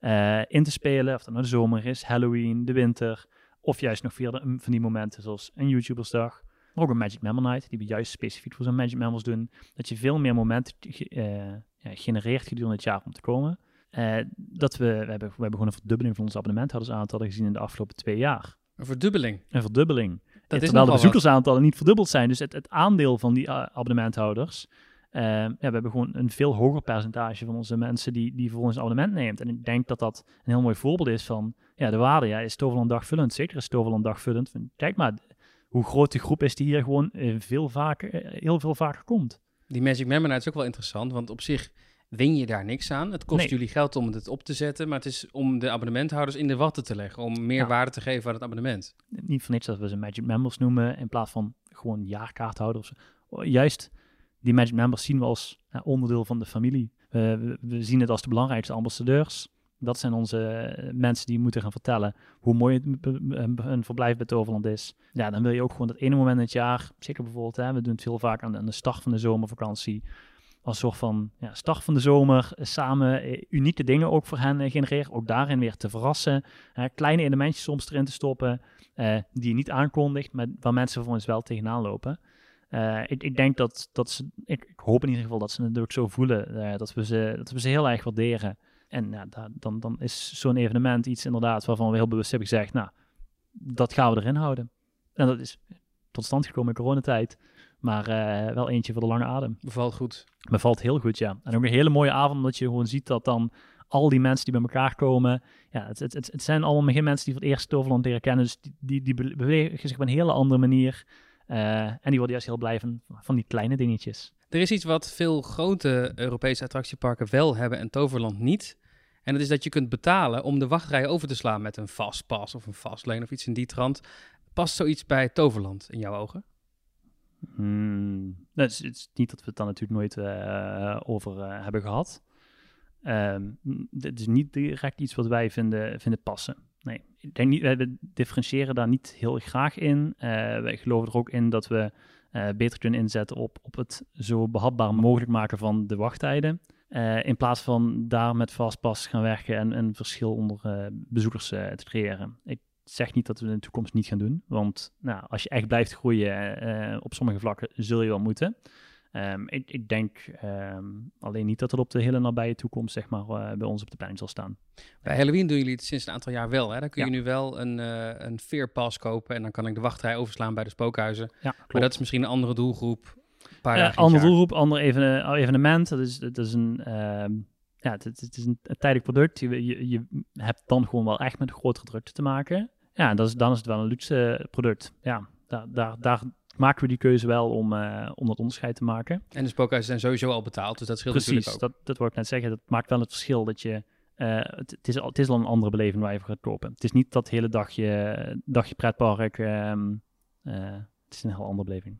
uh, in te spelen. Of dat nou de zomer is, Halloween, de winter, of juist nog via van die momenten zoals een YouTubersdag. Maar ook een Magic Member Night, die we juist specifiek voor zo'n Magic Members doen. Dat je veel meer momenten uh, genereert gedurende het jaar om te komen. Uh, dat we, we, hebben, we hebben gewoon een verdubbeling van ons abonnementhoudersaantallen gezien in de afgelopen twee jaar. Een verdubbeling? Een verdubbeling. Dat is terwijl de bezoekersaantallen niet verdubbeld zijn. Dus het, het aandeel van die abonnementhouders. Uh, ja, we hebben gewoon een veel hoger percentage van onze mensen die, die voor ons abonnement neemt. En ik denk dat dat een heel mooi voorbeeld is van ja, de waarde. Ja, is Toverland dagvullend? Zeker is Toverland dagvullend. Kijk maar, hoe groot de groep is die hier gewoon eh, veel vaker, heel veel vaker komt. Die Magic Member is ook wel interessant, want op zich win je daar niks aan. Het kost jullie geld om het op te zetten, maar het is om de abonnementhouders in de watten te leggen, om meer waarde te geven aan het abonnement. Niet van niets dat we ze Magic Members noemen, in plaats van gewoon jaarkaarthouders. Juist die Magic Members zien we als onderdeel van de familie. we, we, zien het als de belangrijkste ambassadeurs. Dat zijn onze eh, mensen die moeten gaan vertellen hoe mooi het, een verblijf bij Toverland is. Ja, dan wil je ook gewoon dat ene moment in het jaar, zeker bijvoorbeeld, hè, we doen het heel vaak aan de start van de zomervakantie, als soort van ja, start van de zomer eh, samen eh, unieke dingen ook voor hen eh, genereren. Ook daarin weer te verrassen. kleine elementjes soms erin te stoppen die je niet aankondigt, maar waar mensen ons wel tegenaan lopen. ik, ik, denk dat, dat ze, ik, ik, hoop in ieder geval dat ze het ook zo voelen, dat, we ze, dat we ze heel erg waarderen. En ja, dan, dan is zo'n evenement iets inderdaad waarvan we heel bewust hebben gezegd, nou, dat gaan we erin houden. En dat is tot stand gekomen in coronatijd. Maar uh, wel eentje voor de lange adem. Bevalt goed. Bevalt heel goed, ja. En ook een hele mooie avond, omdat je gewoon ziet dat dan al die mensen die bij elkaar komen. Ja, het, het, het, zijn allemaal geen mensen die voor het eerst Toverland leren kennen. Dus die, die, die bewegen zich op een hele andere manier. Uh, en die worden juist heel blij van, van die kleine dingetjes. Er is iets wat veel grote Europese attractieparken wel hebben en Toverland niet. En dat is dat je kunt betalen om de wachtrij over te slaan met een fastpass of een fastlane of iets in die trant. Past zoiets bij Toverland in jouw ogen? Hmm, het, is, het, is, niet dat we het dan natuurlijk nooit uh, over uh, hebben gehad. Um, het is niet direct iets wat wij vinden, vinden passen. Nee, ik denk niet, we differentiëren daar niet heel graag in. Uh, wij geloven er ook in dat we beter kunnen inzetten op, op het zo behapbaar mogelijk maken van de wachttijden. Eh, in plaats van daar met vastpas gaan werken en een verschil onder eh, bezoekers eh, te creëren. Ik zeg niet dat we het in de toekomst niet gaan doen. Want nou, als je echt blijft groeien eh, op sommige vlakken, zul je wel moeten. Ehm, ik, ik denk ehm, alleen niet dat het op de hele nabije toekomst zeg maar, eh, bij ons op de plein zal staan. Bij Halloween doen jullie het sinds een aantal jaar wel. Hè? Dan kun je Ja. nu wel een, eh een veerpas kopen en dan kan ik de wachtrij overslaan bij de spookhuizen. Ja, klopt. Maar dat is misschien een andere doelgroep. Een paar dagen in het ander jaar. doelgroep, ander even, evenement. Dat is, dat is een, ehm, ja, het, is een, tijdelijk product. Je, je, je hebt dan gewoon wel echt met grotere drukte te maken. Ja, dat is, dan is het wel een luxe product. Ja, daar, daar, daar maken we die keuze wel om, eh, om dat onderscheid te maken. En de spookhuizen zijn sowieso al betaald, dus dat scheelt Precies, natuurlijk ook. dat, dat wil ik net zeggen. Dat maakt wel het verschil dat je... eh, het, het, is al, het is al een andere beleving waar je voor gaat kopen. Het is niet dat hele dagje, dagje pretpark. ehm, eh, het is een heel andere beleving.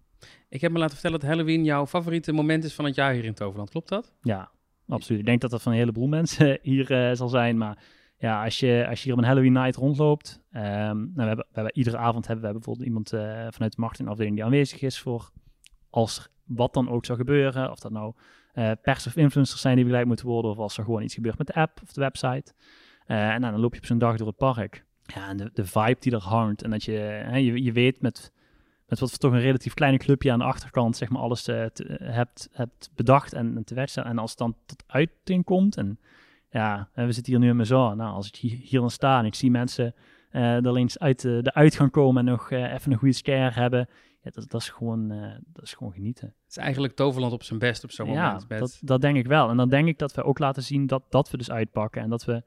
Ik heb me laten vertellen dat Halloween jouw favoriete moment is van het jaar hier in Toverland. Klopt dat? Ja, absoluut. Ik denk dat dat van een heleboel [LAUGHS] mensen hier zal zijn. Maar ja, als je, als je hier op een Halloween night rondloopt. ehm, nou, we hebben, we hebben, iedere avond hebben we bijvoorbeeld iemand eh, vanuit de marketingafdeling die aanwezig is voor als er wat dan ook zou gebeuren. Of dat nou eh, pers of influencers zijn die begeleid moeten worden. Of als er gewoon iets gebeurt met de app of de website. Eh, en nou, dan loop je op zo'n dag door het park. Ja, en de, de vibe die er hangt. En dat je, je, je weet met, met wat voor toch een relatief kleine clubje aan de achterkant, zeg maar, alles hebt, hebt bedacht en, en te wedstrijden. En als het dan tot uiting komt. En ja, hè, we zitten hier nu in Mazar. Nou, als ik hier, dan sta en ik zie mensen eh er eens uit de, uitgang komen en nog eh, even een goede scare hebben. Ja, dat, dat, is gewoon, eh, dat is gewoon genieten. Het is eigenlijk Toverland op zijn best op zo'n Ja, moment. Met... dat, dat denk ik wel. En dan denk ik dat we ook laten zien dat, dat we dus uitpakken. En dat we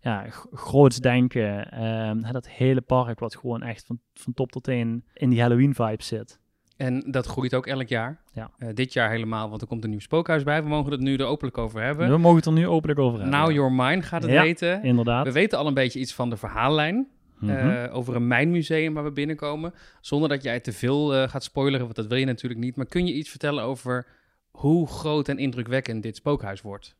ja, groots denken. Ehm, dat hele park wat gewoon echt van, van top tot teen in die Halloween vibe zit. En dat groeit ook elk jaar. Ja. Eh, dit jaar helemaal, want er komt een nieuw spookhuis bij. We mogen het nu er openlijk over hebben. We mogen het er nu openlijk over hebben. Now Your Mine gaat het Ja, heten. Inderdaad. We weten al een beetje iets van de verhaallijn. Mhm. eh, over een mijnmuseum waar we binnenkomen. Zonder dat jij te veel eh, gaat spoileren, want dat wil je natuurlijk niet. Maar kun je iets vertellen over hoe groot en indrukwekkend dit spookhuis wordt?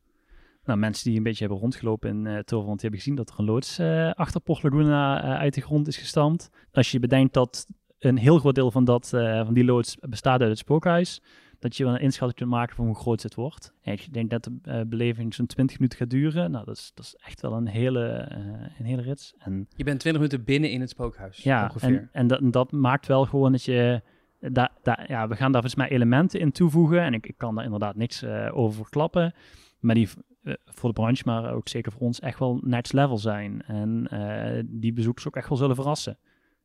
Nou, mensen die een beetje hebben rondgelopen in uh, Toverland, die hebben gezien dat er een loods achter Port Laguna uit de grond is gestampt. Als je bedenkt dat een heel groot deel van, dat, uh, van die loods bestaat uit het spookhuis, dat je wel een inschatting kunt maken van hoe groot het wordt. En ik denk dat de uh, beleving zo'n 20 minuten gaat duren. Nou, dat is, dat is echt wel een hele, uh, een hele rits. En, je bent 20 minuten binnen in het spookhuis, ja, ongeveer. En, en, dat, dat maakt wel gewoon dat je... Da, da, ja, we gaan daar volgens mij elementen in toevoegen. En ik, ik kan daar inderdaad niks over verklappen. Maar die voor de branche, maar ook zeker voor ons, echt wel next level zijn. En die bezoekers ook echt wel zullen verrassen.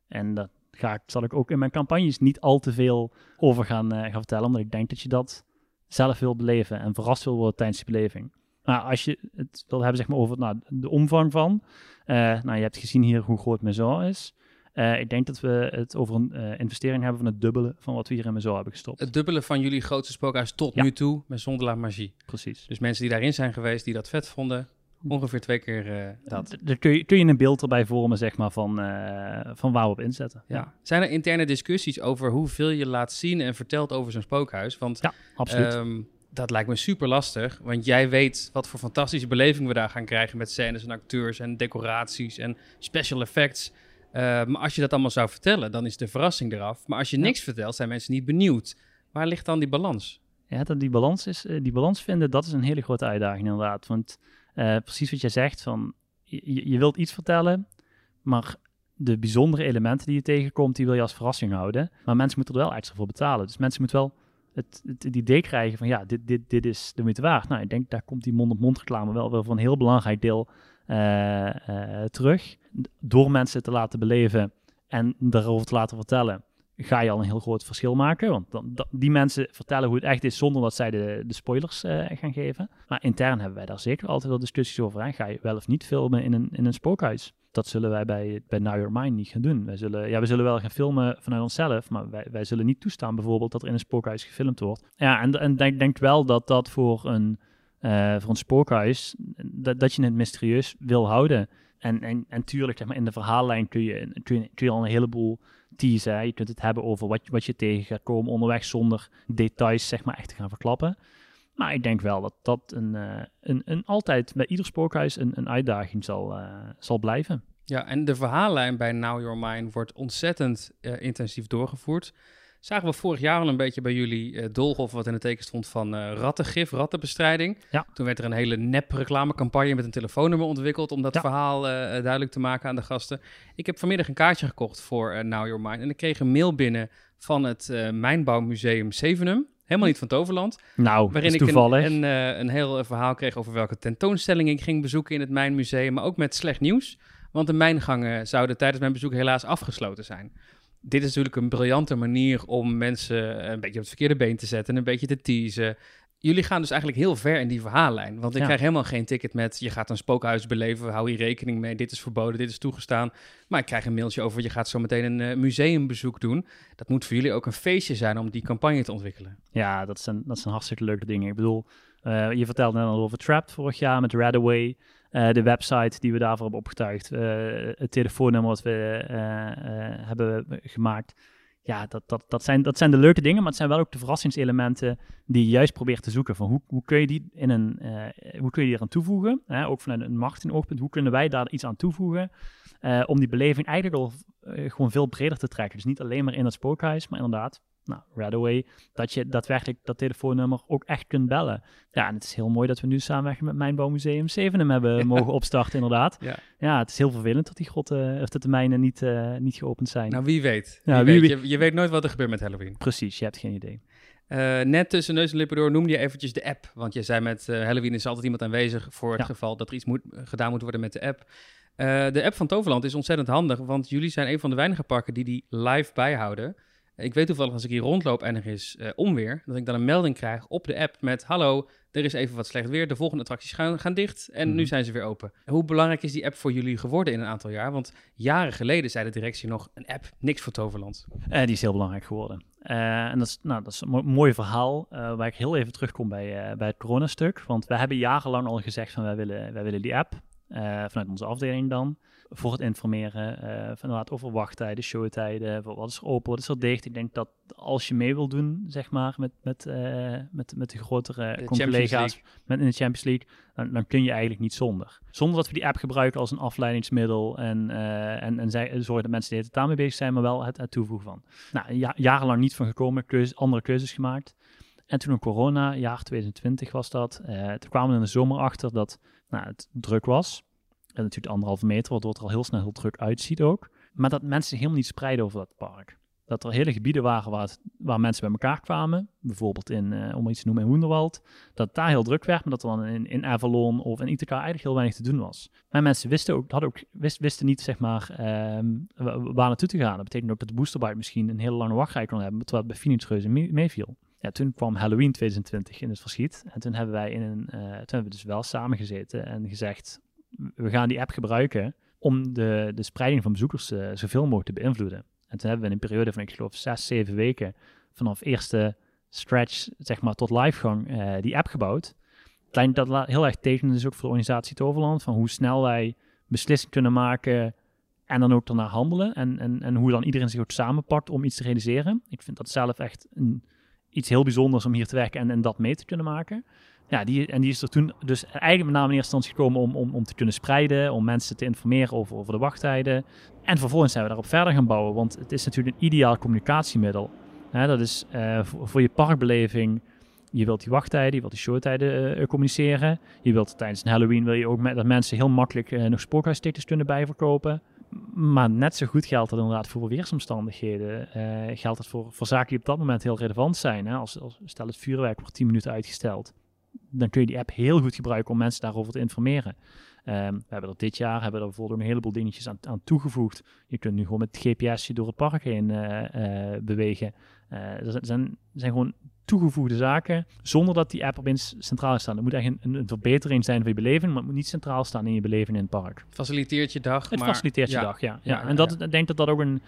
En dat ga ik, zal ik ook in mijn campagnes niet al te veel over gaan, uh, gaan vertellen. Omdat ik denk dat je dat zelf wil beleven en verrast wil worden tijdens die beleving. Nou, als je het wil hebben zeg maar, over nou, de omvang van. Uh, nou, je hebt gezien hier hoe groot Maison is. Uh, ik denk dat we het over een uh, investering hebben van het dubbele van wat we hier in Maison hebben gestopt. Het dubbele van jullie grootste spookhuis tot ja. nu toe met Zonder la Magie. Precies. Dus mensen die daarin zijn geweest, die dat vet vonden, ongeveer twee keer uh, dat. Daar kun je, kun je een beeld erbij vormen, zeg maar, van, uh, van waar we op inzetten. Ja. ja. Zijn er interne discussies over hoeveel je laat zien en vertelt over zo'n spookhuis? Want ja, absoluut. Um, dat lijkt me super lastig, want jij weet wat voor fantastische beleving we daar gaan krijgen met scènes en acteurs en decoraties en special effects. Uh, maar als je dat allemaal zou vertellen, dan is de verrassing eraf. Maar als je ja. niks vertelt, zijn mensen niet benieuwd. Waar ligt dan die balans? Ja, dat die balans is, die balans vinden, dat is een hele grote uitdaging inderdaad. Want uh, precies wat jij zegt, van je, je, wilt iets vertellen, maar de bijzondere elementen die je tegenkomt, die wil je als verrassing houden. Maar mensen moeten er wel extra voor betalen. Dus mensen moeten wel het, het, idee krijgen van ja, dit, dit, dit is de moeite waard. Nou, ik denk daar komt die mond-op-mond reclame wel weer voor een heel belangrijk deel uh, uh, terug. Door mensen te laten beleven en daarover te laten vertellen, ga je al een heel groot verschil maken. Want dan, die mensen vertellen hoe het echt is zonder dat zij de, de spoilers uh, gaan geven. Maar intern hebben wij daar zeker altijd wel discussies over. Hè? Ga je wel of niet filmen in een, in een spookhuis? Dat zullen wij bij, bij Now Your Mind niet gaan doen. Wij zullen, ja, we zullen wel gaan filmen vanuit onszelf, maar wij, wij zullen niet toestaan bijvoorbeeld dat er in een spookhuis gefilmd wordt. Ja, en, en denk, wel dat dat voor een, uh, voor een spookhuis, dat, dat je het mysterieus wil houden. En, en, en tuurlijk, zeg maar, in de verhaallijn kun je, kun je, kun je al een heleboel teasen. Je kunt het hebben over wat, wat je tegen gaat komen onderweg zonder details zeg maar, echt te gaan verklappen. Maar ik denk wel dat dat een, uh, een, een altijd bij ieder spookhuis een, een uitdaging zal, uh, zal blijven. Ja, en de verhaallijn bij Now Your Mind wordt ontzettend uh, intensief doorgevoerd. Zagen we vorig jaar al een beetje bij jullie uh, wat in het teken stond van uh, rattengif, rattenbestrijding. Ja. Toen werd er een hele nep reclamecampagne met een telefoonnummer ontwikkeld om dat verhaal uh, duidelijk te maken aan de gasten. Ik heb vanmiddag een kaartje gekocht voor Now Your Mind en ik kreeg een mail binnen van het Mijnbouwmuseum Zevenum. Helemaal niet van Toverland. Nou, waarin ik toevallig. een, een, een heel verhaal kreeg over welke tentoonstelling ik ging bezoeken in het Mijnmuseum, maar ook met slecht nieuws. Want de mijngangen zouden tijdens mijn bezoek helaas afgesloten zijn. Dit is natuurlijk een briljante manier om mensen een beetje op het verkeerde been te zetten, een beetje te teasen. Jullie gaan dus eigenlijk heel ver in die verhaallijn. Want ik Ja. krijg helemaal geen ticket met je gaat een spookhuis beleven, hou hier rekening mee, dit is verboden, dit is toegestaan. Maar ik krijg een mailtje over je gaat zo meteen een eh, museumbezoek doen. Dat moet voor jullie ook een feestje zijn om die campagne te ontwikkelen. Ja, dat zijn, dat zijn hartstikke leuke dingen. Ik bedoel, eh, je vertelde net al over Trapped vorig jaar met Radaway. Eh, de website die we daarvoor hebben opgetuigd. eh, het telefoonnummer wat we eh, hebben gemaakt. Ja, dat, dat, dat, zijn, dat zijn de leuke dingen, maar het zijn wel ook de verrassingselementen die je juist probeert te zoeken. Van hoe, hoe kun je die in een, hoe kun je die eraan toevoegen? Hè? Ook vanuit een marketingoogpunt, hoe kunnen wij daar iets aan toevoegen? om die beleving eigenlijk al gewoon veel breder te trekken. Dus niet alleen maar in het spookhuis, maar inderdaad, nou, Radaway, dat je daadwerkelijk dat telefoonnummer ook echt kunt bellen. Ja, en het is heel mooi dat we nu samenwerken met Mijnbouwmuseum Zevenum hebben Ja. [LAUGHS] mogen opstarten, inderdaad. Ja. ja, het is heel vervelend dat die grotten, of dat de mijnen niet, eh, niet geopend zijn. Nou, wie weet. Wie wie weet. Je, je weet nooit wat er gebeurt met Halloween. Precies, je hebt geen idee. Eh, net tussen neus en lippen door noemde je eventjes de app. Want je zei met eh, Halloween is altijd iemand aanwezig voor het Ja. geval dat er iets moet, gedaan moet worden met de app. Eh, de app van Toverland is ontzettend handig, want jullie zijn een van de weinige parken die die live bijhouden. Ik weet toevallig als ik hier rondloop en er is eh, onweer, dat ik dan een melding krijg op de app met hallo, er is even wat slecht weer, de volgende attracties gaan, gaan dicht en nu Mhm. zijn ze weer open. Hoe belangrijk is die app voor jullie geworden in een aantal jaar? Want jaren geleden zei de directie nog, een app, niks voor Toverland. Eh, die is heel belangrijk geworden. Eh, en dat is, nou, dat is een mo- mooi verhaal waar ik heel even terugkom bij, bij het coronastuk. Want wij hebben jarenlang al gezegd van wij willen, wij willen die app, vanuit onze afdeling dan, voor het informeren eh, van inderdaad over wachttijden, showtijden, voor wat is er open, wat is er dicht. Ik denk dat als je mee wil doen, zeg maar, met, met, eh, met, met de grotere De collega's met in de Champions League, dan, dan kun je eigenlijk niet zonder. Zonder dat we die app gebruiken als een afleidingsmiddel en, eh, en, en zij, zorgen dat mensen de hele tijd daarmee bezig zijn, maar wel het, het toevoegen van. Nou, ja, jarenlang niet van gekomen, keuzes, andere keuzes gemaakt. En toen een corona, jaar 2020 was dat, toen kwamen we in de zomer achter dat nou, het druk was. En natuurlijk anderhalve meter, waardoor het er al heel snel heel druk uitziet ook. Maar dat mensen helemaal niet spreiden over dat park. Dat er hele gebieden waren waar, waar mensen bij elkaar kwamen. Bijvoorbeeld in, eh, om iets te noemen, in Woenderwald. Dat daar heel druk werd, maar dat er dan in, in Avalon of in Ithaca eigenlijk heel weinig te doen was. Maar mensen wisten ook, hadden ook, wist, wisten niet zeg maar, wa- waar naartoe te gaan. Dat betekent ook dat de boosterbike misschien een hele lange wachtrij kon hebben, terwijl het bij Phoenix reuze mee- meeviel. Ja, toen kwam Halloween 2020 in het verschiet. En toen hebben wij in een, eh, toen hebben we dus wel samengezeten en gezegd, we gaan die app gebruiken om de, de spreiding van bezoekers eh, zoveel mogelijk te beïnvloeden. En toen hebben we in een periode van, ik geloof, zes, zeven weken vanaf eerste stretch, zeg maar, tot livegang eh, die app gebouwd. Denk dat heel erg tekenend is ook voor de organisatie Toverland, van hoe snel wij beslissingen kunnen maken en dan ook daarna handelen. En, en, en hoe dan iedereen zich ook samenpakt om iets te realiseren. Ik vind dat zelf echt een, iets heel bijzonders om hier te werken en, en dat mee te kunnen maken. Ja, die, en die is er toen dus eigenlijk met name in eerste instantie gekomen om, om, om te kunnen spreiden, om mensen te informeren over, over de wachttijden. En vervolgens zijn we daarop verder gaan bouwen, want het is natuurlijk een ideaal communicatiemiddel. Dat is eh, voor, je parkbeleving. Je wilt die wachttijden, je wilt die showtijden eh, communiceren. Je wilt tijdens een Halloween wil je ook dat mensen heel makkelijk eh, nog spookhuistickets kunnen bijverkopen. Maar net zo goed geldt dat inderdaad voor weersomstandigheden. Eh, geldt het voor, voor zaken die op dat moment heel relevant zijn. Hè? Als, als, stel het vuurwerk wordt 10 minuten uitgesteld. Dan kun je die app heel goed gebruiken om mensen daarover te informeren. Ehm, we hebben er dit jaar hebben er bijvoorbeeld een heleboel dingetjes aan, aan toegevoegd. Je kunt nu gewoon met GPS je door het park heen eh, eh, bewegen. Eh, er zijn- zijn, gewoon toegevoegde zaken, zonder dat die app opeens centraal staat. Het moet echt een, een, een verbetering zijn van je beleving, maar het moet niet centraal staan in je beleving in het park. Faciliteert je dag. Het maar- faciliteert je ja. dag, ja. ja. Ja, en dat, ik denk dat dat ook een...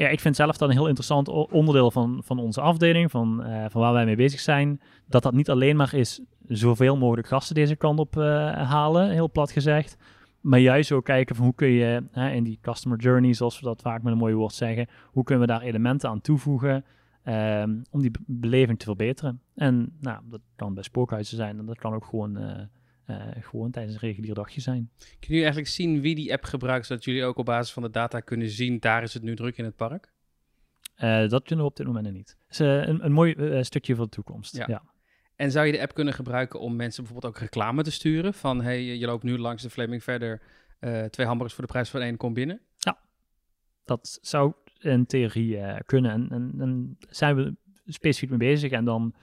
Ja, ik vind zelf dat een heel interessant onderdeel van, van onze afdeling, van, eh, van waar wij mee bezig zijn. Dat dat niet alleen maar is zoveel mogelijk gasten deze kant op eh, halen, heel plat gezegd. Maar juist ook kijken van hoe kun je in die customer journey, zoals we dat vaak met een mooi woord zeggen, hoe kunnen we daar elementen aan toevoegen ehm, om die be- beleving te verbeteren. En nou, dat kan bij spookhuizen zijn en dat kan ook gewoon, eh, gewoon tijdens een regulier dagje zijn. Kunnen jullie eigenlijk zien wie die app gebruikt, zodat jullie ook op basis van de data kunnen zien, daar is het nu druk in het park? Eh, dat kunnen we op dit moment nog niet. Het is eh, een, een mooi eh, stukje voor de toekomst. Ja. Ja. En zou je de app kunnen gebruiken om mensen bijvoorbeeld ook reclame te sturen? Van, hey, je loopt nu langs de Fleming verder, eh, twee hamburgers voor de prijs van één, kom binnen. Dat zou in theorie eh, kunnen. En, en, en zijn we specifiek mee bezig. En dan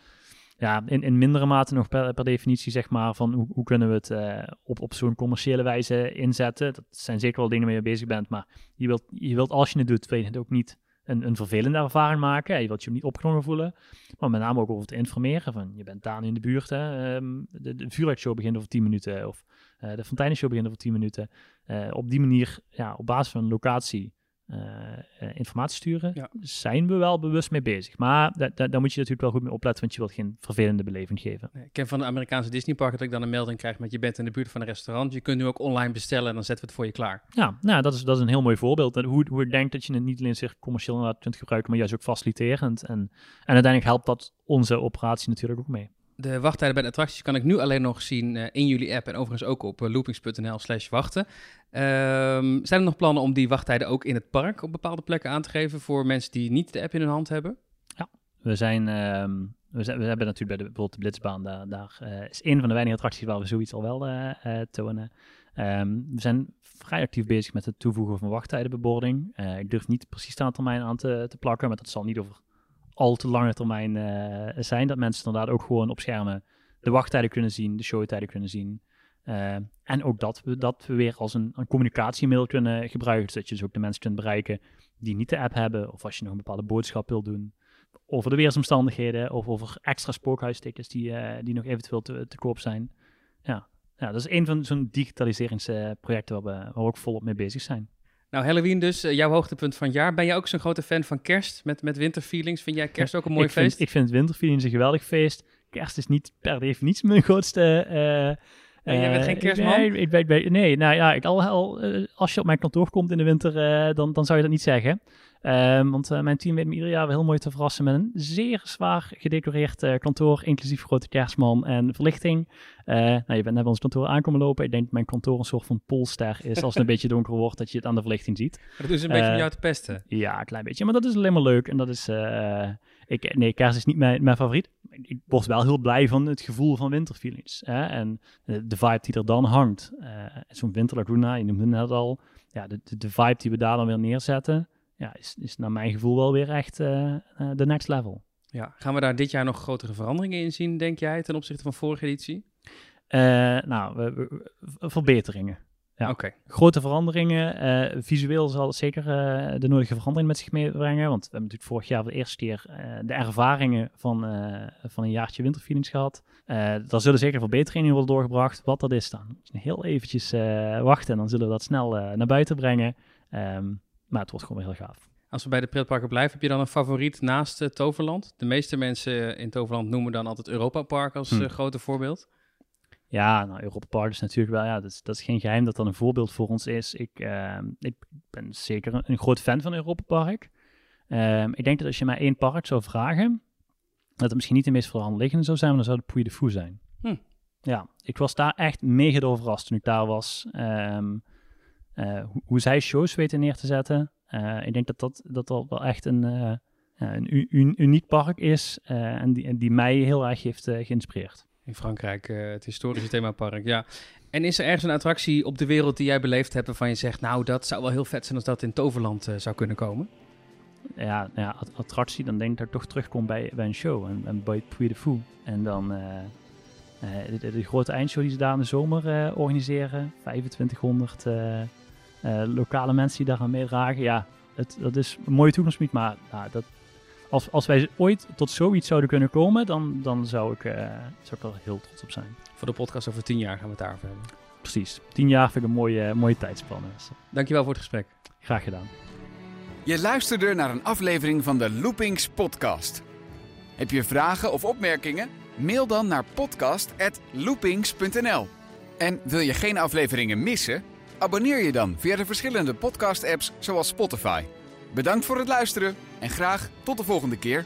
ja, in, in mindere mate nog per, per definitie, zeg maar, van hoe, hoe kunnen we het eh, op, op zo'n commerciële wijze inzetten. Dat zijn zeker wel dingen waar je bezig bent. Maar je wilt, je wilt als je het doet, wil je het ook niet een, een vervelende ervaring maken. Je wilt je niet opgenomen voelen. Maar met name ook over te informeren. Van, je bent daar in de buurt. Hè, ehm, de, de vuurwerkshow begint over 10 minuten. Of eh, de fontainenshow begint over 10 minuten. Eh, op die manier, ja, op basis van locatie eh, eh, informatie sturen, Ja. zijn we wel bewust mee bezig. Maar da- da- daar moet je natuurlijk wel goed mee opletten, want je wilt geen vervelende beleving geven. Ik ken van de Amerikaanse Disneyparken dat ik dan een melding krijg met je bent in de buurt van een restaurant. Je kunt nu ook online bestellen en dan zetten we het voor je klaar. Ja, nou, dat, is, dat is een heel mooi voorbeeld. Hoe, hoe ik denk dat je het niet alleen zich commercieel kunt gebruiken, maar juist ook faciliterend. En, en uiteindelijk helpt dat onze operatie natuurlijk ook mee. De wachttijden bij de attracties kan ik nu alleen nog zien eh, in jullie app en overigens ook op eh, loopings.nl slash wachten. Ehm, zijn er nog plannen om die wachttijden ook in het park op bepaalde plekken aan te geven voor mensen die niet de app in hun hand hebben? We zijn, ehm, we, hebben natuurlijk bij de, bijvoorbeeld de Blitzbaan, daar, daar eh, is een van de weinige attracties waar we zoiets al wel tonen. Ehm, we zijn vrij actief bezig met het toevoegen van wachttijdenbebording. Ik durf niet precies de termijn aan te plakken, maar dat zal niet over al te lange termijn eh, zijn. Dat mensen inderdaad ook gewoon op schermen de wachttijden kunnen zien, de showtijden kunnen zien. Eh, en ook dat we dat we weer als een, een communicatiemiddel kunnen gebruiken. Zodat je dus ook de mensen kunt bereiken die niet de app hebben. Of als je nog een bepaalde boodschap wil doen over de weersomstandigheden of over extra spookhuistickets die, eh, die nog eventueel te, te koop zijn. Ja. ja, dat is een van zo'n digitaliseringsprojecten waar we, waar we ook volop mee bezig zijn. Nou, Halloween dus, eh, jouw hoogtepunt van het jaar. Ben jij ook zo'n grote fan van kerst met, met winterfeelings? Vind jij kerst ook een mooi ik feest? Vind, ik vind Winterfeeling een geweldig feest. Kerst is niet per definitie mijn grootste... eh Nee, jij bent eh, geen kerstman? Nee, ik ben, ik ben- nee, nou ja, ik al, al, eh, als je op mijn kantoor komt in de winter, eh, dan, dan zou je dat niet zeggen. Ehm, want eh, mijn team weet me ieder jaar wel heel mooi te verrassen met een zeer zwaar gedecoreerd eh, kantoor, inclusief grote kerstman en verlichting. Eh, nou, je bent net bij ons kantoor aankomen lopen. Ik denk dat mijn kantoor een soort van polster is als het een [LAUGHS] beetje donker wordt, dat je het aan de verlichting ziet. Dat doen ze een beetje om jou te pesten. Ja, een klein beetje. Maar dat is alleen maar leuk. En dat is. ik, nee, kerst is niet mijn, mijn favoriet. Ik word wel heel blij van het gevoel van winterfeelings. Hè? En de vibe die er dan hangt. Zo'n Winterlaguna, je noemde het net al. Ja, de, de, de vibe die we daar dan weer neerzetten. Ja, is, is naar mijn gevoel wel weer echt eh, eh, de next level. Ja. Gaan we daar dit jaar nog grotere veranderingen in zien, denk jij, ten opzichte van vorige editie? Eh, nou, we- verbeteringen. Ja. Oké. Grote veranderingen. visueel zal het zeker de nodige verandering met zich meebrengen. Want we hebben natuurlijk vorig jaar voor de eerste keer de ervaringen van, van een jaartje winterfeelings gehad. Eh daar zullen zeker verbeteringen in worden doorgebracht. Wat dat is dan. Heel eventjes wachten en dan zullen we dat snel naar buiten brengen. Ehm, maar het wordt gewoon heel gaaf. Als we bij de pretparken blijven, heb je dan een favoriet naast eh, Toverland? De meeste mensen in Toverland noemen dan altijd Europa Park als Hm. eh, grote voorbeeld. Ja, nou, Europa Park is natuurlijk wel, ja, dat is, dat is geen geheim dat dat een voorbeeld voor ons is. Ik, ehm, ik ben zeker een, een groot fan van Europa Park. Ehm, ik denk dat als je mij één park zou vragen, dat het misschien niet de meest voor de hand liggende zou zijn, maar dan zou het Puy de Fou zijn. Hm. Ja, ik was daar echt mega door verrast toen ik daar was. Ehm, eh, hoe, hoe zij shows weten neer te zetten. Eh, ik denk dat dat, dat dat wel echt een, eh, een uniek park is eh, en, die, en die mij heel erg heeft eh, geïnspireerd. In Frankrijk, eh, het historische themapark, ja. En is er ergens een attractie op de wereld die jij beleefd hebt waarvan je zegt, nou, dat zou wel heel vet zijn als dat in Toverland eh, zou kunnen komen? ja, ja, att- attractie, dan denk ik dat ik toch terugkom bij, bij een show. En, en bij Puy de Fou. En dan eh, eh, de, grote eindshow die ze daar in de zomer eh, organiseren. 2500 eh, eh, lokale mensen die daaraan meedragen. Ja, het, dat is een mooie toekomstgebied. Maar nou, dat, als, als wij ooit tot zoiets zouden kunnen komen, dan, dan zou, ik, eh, zou ik er heel trots op zijn. Voor de podcast over tien jaar gaan we het daarover hebben. Precies. Tien jaar vind ik een mooie, mooie tijdspanne. Dus, eh, Dankjewel voor het gesprek. graag gedaan. Je luisterde naar een aflevering van de Loopings podcast. Heb je vragen of opmerkingen? Mail dan naar podcast@loopings.nl. En wil je geen afleveringen missen? Abonneer je dan via de verschillende podcast-apps zoals Spotify. Bedankt voor het luisteren en graag tot de volgende keer.